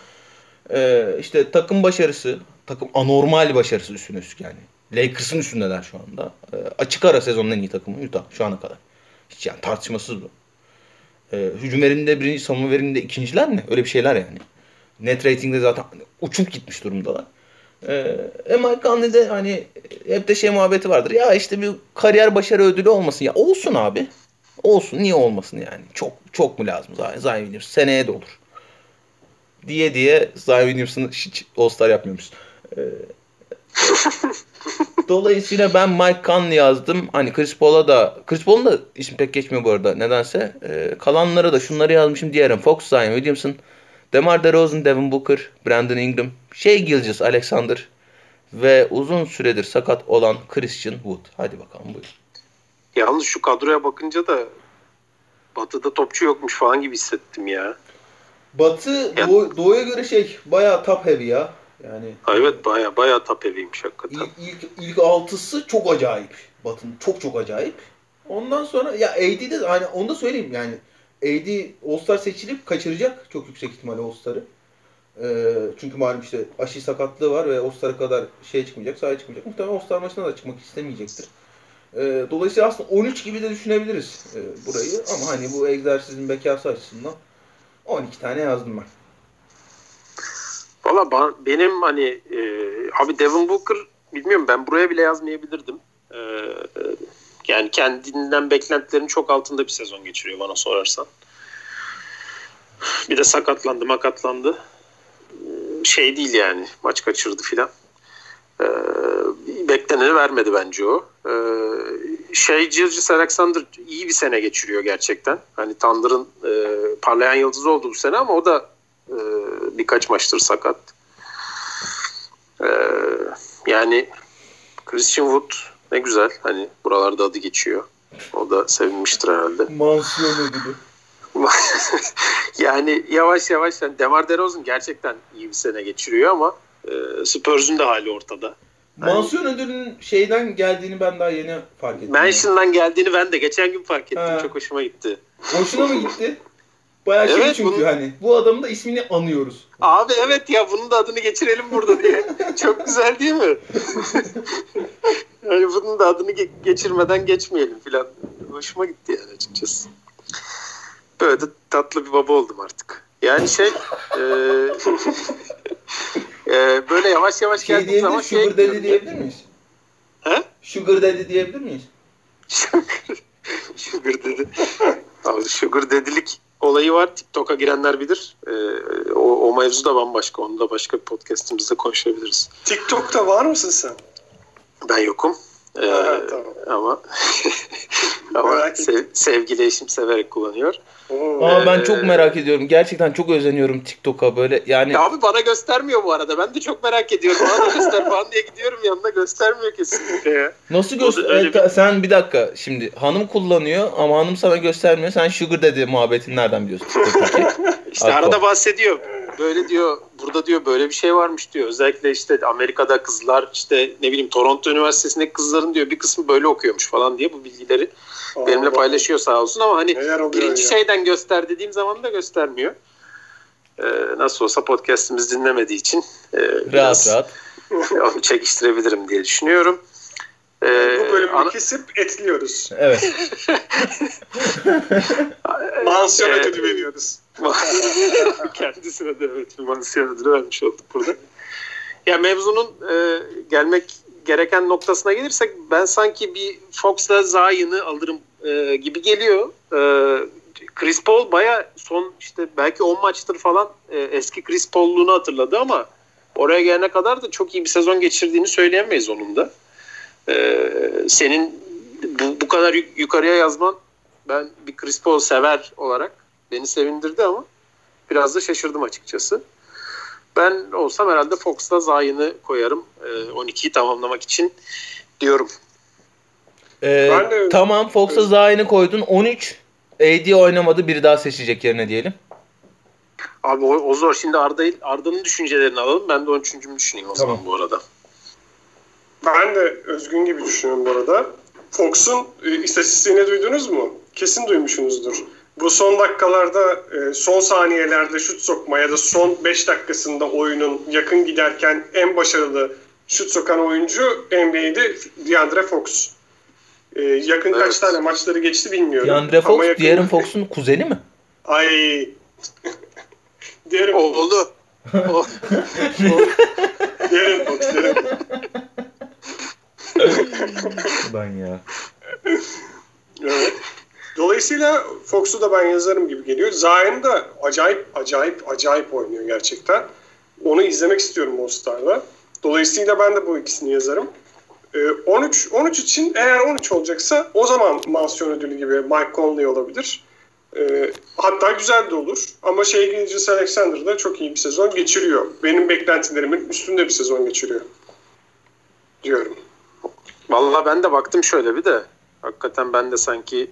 e, işte takım başarısı, takım anormal başarısı üstüne üstlük yani. Lakers'ın üstündeler şu anda. E, açık ara sezonun en iyi takımı Utah şu ana kadar. Hiç yani tartışmasız bu. E, hücum veriminde birinci, savunma veriminde ikinciler mi? Öyle bir şeyler yani. Net ratingde zaten uçup gitmiş durumdalar. Ee, e, Mike Conley'de hani hep de şey muhabbeti vardır. Ya işte bir kariyer başarı ödülü olmasın. Ya olsun abi. Olsun. Niye olmasın yani? Çok çok mu lazım Zion, Williams? Seneye de olur. Diye diye Zion Williams'ın hiç All-Star yapmıyormuş. Ee, *laughs* Dolayısıyla ben Mike Conley yazdım. Hani Chris Paul'a da Chris Paul'un da ismi pek geçmiyor bu arada nedense. Ee, kalanlara da şunları yazmışım diyelim. Fox, Zion Williamson, DeMar DeRozan, Devin Booker, Brandon Ingram, Shea Gilgis Alexander ve uzun süredir sakat olan Christian Wood. Hadi bakalım buyur. Yalnız şu kadroya bakınca da Batı'da topçu yokmuş falan gibi hissettim ya. Batı doğu, doğuya göre şey bayağı top heavy ya. Yani evet baya baya top heavy'ymiş hakikaten. İlk, ilk, ilk altısı çok acayip. Batı'nın çok çok acayip. Ondan sonra ya AD'de hani onu da söyleyeyim yani AD All-Star seçilip kaçıracak çok yüksek ihtimalle All-Star'ı. Ee, çünkü malum işte aşı sakatlığı var ve All-Star'a kadar şey çıkmayacak, sahaya çıkmayacak. Muhtemelen All-Star maçına da çıkmak istemeyecektir. Ee, dolayısıyla aslında 13 gibi de düşünebiliriz e, burayı. Ama hani bu egzersizin bekası açısından 12 tane yazdım ben. Valla benim hani e, abi Devin Booker bilmiyorum ben buraya bile yazmayabilirdim. E, yani kendinden beklentilerin çok altında bir sezon geçiriyor bana sorarsan. Bir de sakatlandı makatlandı. Şey değil yani maç kaçırdı filan. Ee, bekleneni vermedi bence o. Ee, şey Gilgis Alexander iyi bir sene geçiriyor gerçekten. Hani Thunder'ın e, parlayan yıldızı oldu bu sene ama o da e, birkaç maçtır sakat. E, yani Christian Wood ne güzel. Hani buralarda adı geçiyor. O da sevinmiştir herhalde. *laughs* Mansiyon ödülü. yani yavaş yavaş yani Demar DeRozan gerçekten iyi bir sene geçiriyor ama e, Spurs'un da hali ortada. Mansiyon yani, ödülünün şeyden geldiğini ben daha yeni fark ettim. Mansion'dan yani. geldiğini ben de geçen gün fark ettim. Ha. Çok hoşuma gitti. Hoşuna mı gitti? Bayağı şey evet, çünkü bunu... hani. Bu adamın da ismini anıyoruz. Abi evet ya bunun da adını geçirelim burada diye. *laughs* Çok güzel değil mi? yani bunun da adını ge- geçirmeden geçmeyelim filan. Hoşuma gitti yani açıkçası. Böyle de tatlı bir baba oldum artık. Yani şey e, *laughs* e, böyle yavaş yavaş şey geldiğim zaman şey Sugar Daddy diyebilir miyiz? He? Sugar Daddy diyebilir miyiz? Sugar Daddy. Abi Sugar Daddy'lik olayı var. TikTok'a girenler bilir. Ee, o, o mevzu da bambaşka. Onu da başka bir podcastimizde konuşabiliriz. TikTok'ta var mısın sen? Ben yokum. Ee, tamam. Ama *laughs* ama sev, sevgili eşim severek kullanıyor. Aa, ben çok merak ediyorum. Gerçekten çok özeniyorum TikTok'a böyle. Yani ya abi bana göstermiyor bu arada. Ben de çok merak ediyorum. Bana da göster falan diye gidiyorum yanına göstermiyor kesinlikle ya. Nasıl göster? Bir... Sen bir dakika şimdi hanım kullanıyor ama hanım sana göstermiyor. Sen sugar dedi muhabbetini nereden biliyorsun *laughs* işte arada bahsediyor. Böyle diyor burada diyor böyle bir şey varmış diyor. Özellikle işte Amerika'da kızlar işte ne bileyim Toronto Üniversitesi'ndeki kızların diyor bir kısmı böyle okuyormuş falan diye bu bilgileri Aa, benimle paylaşıyor sağ olsun ama hani birinci ya. şeyden göster dediğim zaman da göstermiyor. Ee, nasıl olsa podcast'imiz dinlemediği için e, rahat rahat *laughs* onu çekiştirebilirim diye düşünüyorum. Ee, Bu bölümü ana- kesip etliyoruz. Evet. *laughs* Mansiyon ödülü veriyoruz. *laughs* Kendisine de evet mansiyon ödülü vermiş olduk burada. Ya mevzunun e, gelmek gereken noktasına gelirsek ben sanki bir Fox'la Zayn'ı alırım e, gibi geliyor. E, Chris Paul baya son işte belki 10 maçtır falan e, eski Chris Paul'luğunu hatırladı ama oraya gelene kadar da çok iyi bir sezon geçirdiğini söyleyemeyiz onun da. E, senin bu, bu kadar yuk- yukarıya yazman ben bir Chris Paul sever olarak beni sevindirdi ama biraz da şaşırdım açıkçası. Ben olsam herhalde Fox'ta Zayn'ı koyarım e, 12'yi tamamlamak için diyorum. Ee, Ben de- tamam Fox'a Zayn'i koydun. 13. AD oynamadı. Biri daha seçecek yerine diyelim. Abi o, o zor. Şimdi Arda, Arda'nın düşüncelerini alalım. Ben de 13. düşüneyim o Tamam. zaman bu arada. Ben de Özgün gibi düşünüyorum bu arada. Fox'un e, istatistiğini duydunuz mu? Kesin duymuşsunuzdur. Bu son dakikalarda, e, son saniyelerde şut sokma ya da son 5 dakikasında oyunun yakın giderken en başarılı şut sokan oyuncu NBA'de DeAndre Fox. E, yakın kaç Evet. tane maçları geçti bilmiyorum. DeAndre Fox, Ama yakın- diğerin Fox'un kuzeni mi? *laughs* Ay. Diğerin Fox. *laughs* Oldu. Diğerin Fox. Diğerin Fox. Ben ya. Evet. Dolayısıyla Fox'u da ben yazarım gibi geliyor. Zayn da acayip acayip acayip oynuyor gerçekten. Onu izlemek istiyorum All-Star'da. Dolayısıyla ben de bu ikisini yazarım. Ee, 13 13 için eğer 13 olacaksa o zaman mansiyon ödülü gibi Mike Conley olabilir. Ee, hatta güzel de olur. Ama şey Gilgis Alexander da çok iyi bir sezon geçiriyor. Benim beklentilerimin üstünde bir sezon geçiriyor. Diyorum. Vallahi ben de baktım şöyle bir de. Hakikaten ben de sanki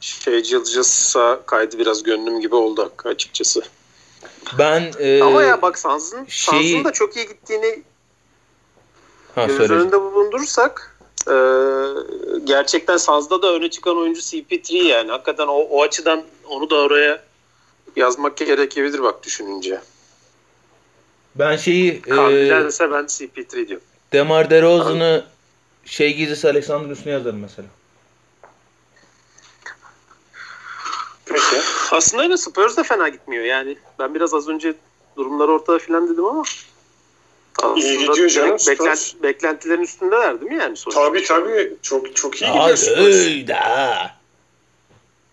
şey Cılcıs'a kaydı biraz gönlüm gibi oldu açıkçası. Ben e, Ama ya bak Sans'ın şeyi- Sans'ın da çok iyi gittiğini ha, göz söyle. önünde bulundurursak e, gerçekten Sans'da da öne çıkan oyuncu CP3 yani. Hakikaten o, o açıdan onu da oraya yazmak gerekebilir bak düşününce. Ben şeyi e, Kandildense ben CP3 diyorum. Demar DeRozan'ı şey gizlisi Alexander'ın üstüne yazarım mesela. Aslında öyle Spurs da fena gitmiyor yani. Ben biraz az önce durumlar ortada filan dedim ama İyi gidiyor canım, beklent- Spurs. beklentilerin üstündeler değil mi yani sonuçta? Tabii tabii. Çok çok iyi gidiyor Hadi Spurs. öyle.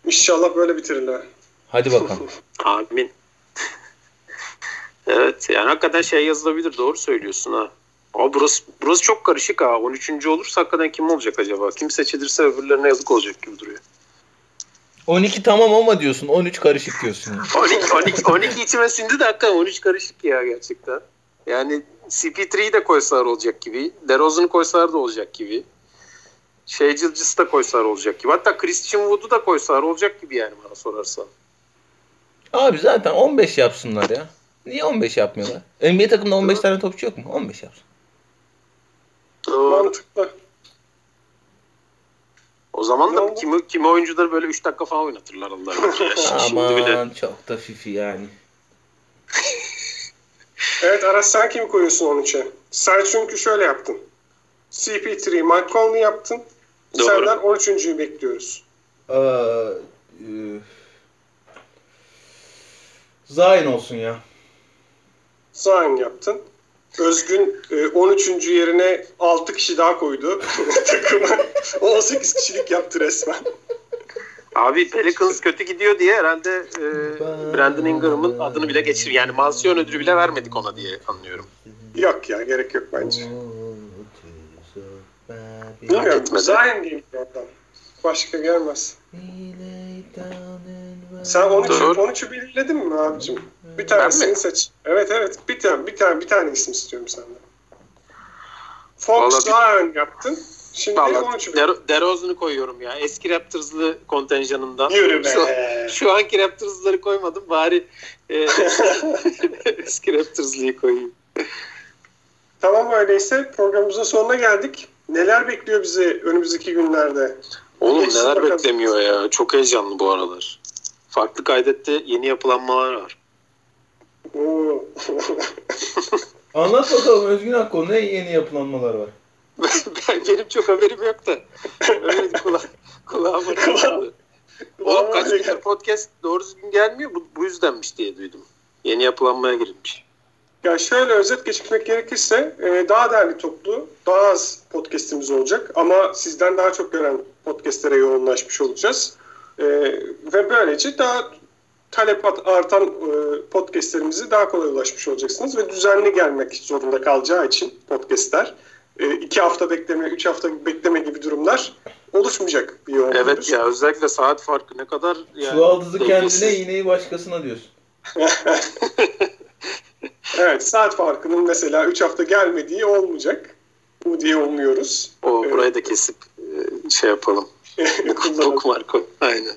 İnşallah böyle bitirirler. Hadi bakalım. *laughs* Amin. *laughs* evet yani hakikaten şey yazılabilir doğru söylüyorsun ha. Ama burası, burası çok karışık ha. 13. olursa hakikaten kim olacak acaba? Kim seçilirse öbürlerine yazık olacak gibi duruyor. 12 tamam ama diyorsun. 13 karışık diyorsun. ya. 12, 12, 12 içime sindi de hakikaten 13 karışık ya gerçekten. Yani CP3'yi de koysalar olacak gibi. DeRozan'ı koysalar da olacak gibi. Şey Gilgis'i de koysalar olacak gibi. Hatta Christian Wood'u da koysalar olacak gibi yani bana sorarsan. Abi zaten 15 yapsınlar ya. Niye 15 yapmıyorlar? NBA takımda 15 tane topçu yok mu? 15 yapsın. Doğru. Mantıklı. O zaman da kimi, kimi oyuncuları böyle 3 dakika falan oynatırlar onlar. *laughs* Şimdi bile. Aman çok da fifi yani. *laughs* Evet Aras sen kimi koyuyorsun 13'e? Sen çünkü şöyle yaptın. CP3 Mike Conley yaptın. Doğru. Senden 13.'ü bekliyoruz. Ee, e, Zayn olsun ya. Zayn yaptın. Özgün e, 13. yerine 6 kişi daha koydu *laughs* takıma. 18 kişilik yaptı resmen. Abi Pelicans kötü gidiyor diye herhalde e, Brandon Ingram'ın adını bile geçir. Yani mansiyon ödülü bile vermedik ona diye anlıyorum. Yok ya gerek yok bence. Bilmiyorum. Zayn diyeyim oradan. Başka gelmez. Sen 13'ü Doğru. 13'ü belirledin mi abicim? Bir tanesini mi? seç. Evet evet. Bir tane bir tane bir tane isim istiyorum senden. Fox ön yaptın. Şimdi Vallahi 13'ü belirledin. Der- DeRozan'ı koyuyorum ya. Eski Raptors'lı kontenjanından. Yürü be. Şu, şu anki Raptors'ları koymadım. Bari e, *laughs* eski Raptors'lıyı koyayım. Tamam öyleyse programımızın sonuna geldik. Neler bekliyor bizi önümüzdeki günlerde? Oğlum Geçsin neler bakalım. beklemiyor ya. Çok heyecanlı bu aralar. Farklı kaydette yeni yapılanmalar var. *laughs* Anlat bakalım Özgün Akko ne yeni yapılanmalar var? *laughs* ben benim çok haberim yok da. Öyle kula *laughs* kulağıma çaldı. Oğlum kaç gündür podcast doğru düzgün gelmiyor. Bu, bu yüzdenmiş diye duydum. Yeni yapılanmaya girilmiş. Ya şöyle özet geçmek gerekirse e, daha değerli toplu, daha az podcast'imiz olacak ama sizden daha çok gelen podcast'lere yoğunlaşmış olacağız. E, ve böylece daha talep artan e, podcast'lerimizi daha kolay ulaşmış olacaksınız ve düzenli gelmek zorunda kalacağı için podcast'ler e, iki hafta bekleme, üç hafta bekleme gibi durumlar oluşmayacak bir yoğunluğumuz. Evet ya özellikle saat farkı ne kadar yani. Çuvaldızı dengesiz. kendine iğneyi başkasına diyorsun. *laughs* Evet saat farkının mesela 3 hafta gelmediği olmayacak. Bu diye umuyoruz. O burayı da kesip e, şey yapalım. *laughs* Kullanalım. Bookmark koy. Aynen.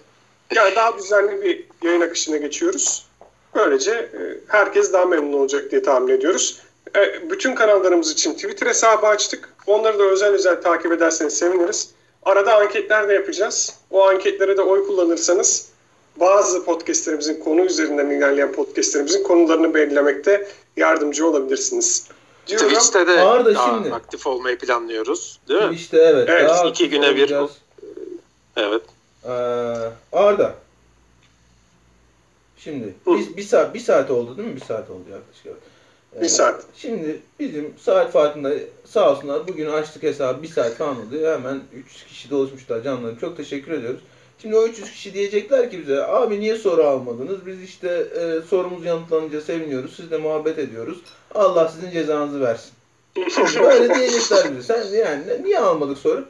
Yani daha düzenli bir yayın akışına geçiyoruz. Böylece e, herkes daha memnun olacak diye tahmin ediyoruz. E, Bütün kanallarımız için Twitter hesabı açtık. Onları da özel özel takip ederseniz seviniriz. Arada anketler de yapacağız. O anketlere de oy kullanırsanız bazı podcastlerimizin konu üzerinden ilerleyen podcastlerimizin konularını belirlemekte yardımcı olabilirsiniz. Diyorum. Twitch'te de daha şimdi. aktif olmayı planlıyoruz. Değil mi? İşte evet. Evet, daha iki güne bir olacağız. Evet. Ee, Arda. Şimdi biz bir saat bir saat oldu değil mi? Bir saat oldu yaklaşık. Ee, Bir saat. Şimdi bizim saat farkında sağ olsunlar bugün açtık hesabı bir saat falan oldu. Hemen 300 kişi doluşmuşlar canlarım. Çok teşekkür ediyoruz. Şimdi o 300 kişi diyecekler ki bize abi niye soru almadınız? Biz işte e, sorumuz yanıtlanınca seviniyoruz. Sizle muhabbet ediyoruz. Allah sizin cezanızı versin. *laughs* Böyle diyecekler bize. Sen yani niye almadık soru?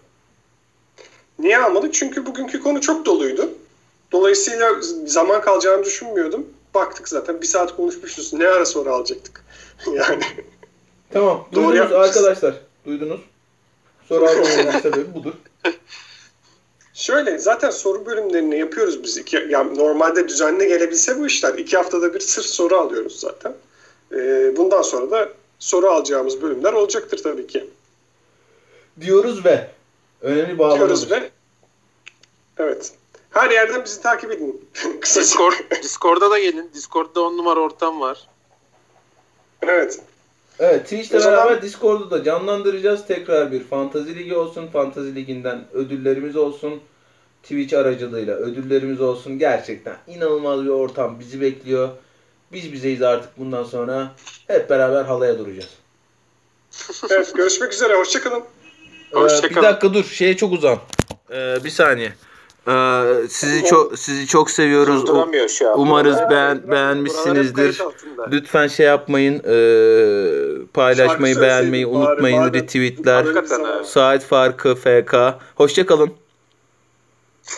Niye almadık? Çünkü bugünkü konu çok doluydu. Dolayısıyla zaman kalacağını düşünmüyordum. Baktık zaten bir saat konuşmuşuz. Ne ara soru alacaktık? *laughs* yani Tamam. Doğru Duydunuz yapmışız. arkadaşlar. Duydunuz. Soru *laughs* almamızın sebebi budur. şöyle zaten soru bölümlerini yapıyoruz biz. İki, yani normalde düzenli gelebilse bu işler. iki haftada bir sırf soru alıyoruz zaten. Ee, bundan sonra da soru alacağımız bölümler olacaktır tabii ki. Diyoruz ve önemli bağlamamız. Diyoruz ve evet. Her yerden bizi takip edin. *laughs* Discord, Discord'a da gelin. Discord'da on numara ortam var. Evet. Evet Twitch'le O zaman- beraber Discord'u da canlandıracağız. Tekrar bir Fantazi Ligi olsun. Fantazi Ligi'nden ödüllerimiz olsun. Twitch aracılığıyla ödüllerimiz olsun. Gerçekten inanılmaz bir ortam bizi bekliyor. Biz bizeyiz artık bundan sonra. Hep beraber halaya duracağız. Evet. Görüşmek üzere. Hoşçakalın. Ee, Hoşça bir kalın. dakika dur. Şeye çok uzan. Ee, bir saniye. Ee, sizi çok sizi çok seviyoruz. Umarız beğen beğenmişsinizdir. Lütfen şey yapmayın. ee, paylaşmayı, beğenmeyi unutmayın. Retweetler. Saat farkı FK. Hoşçakalın.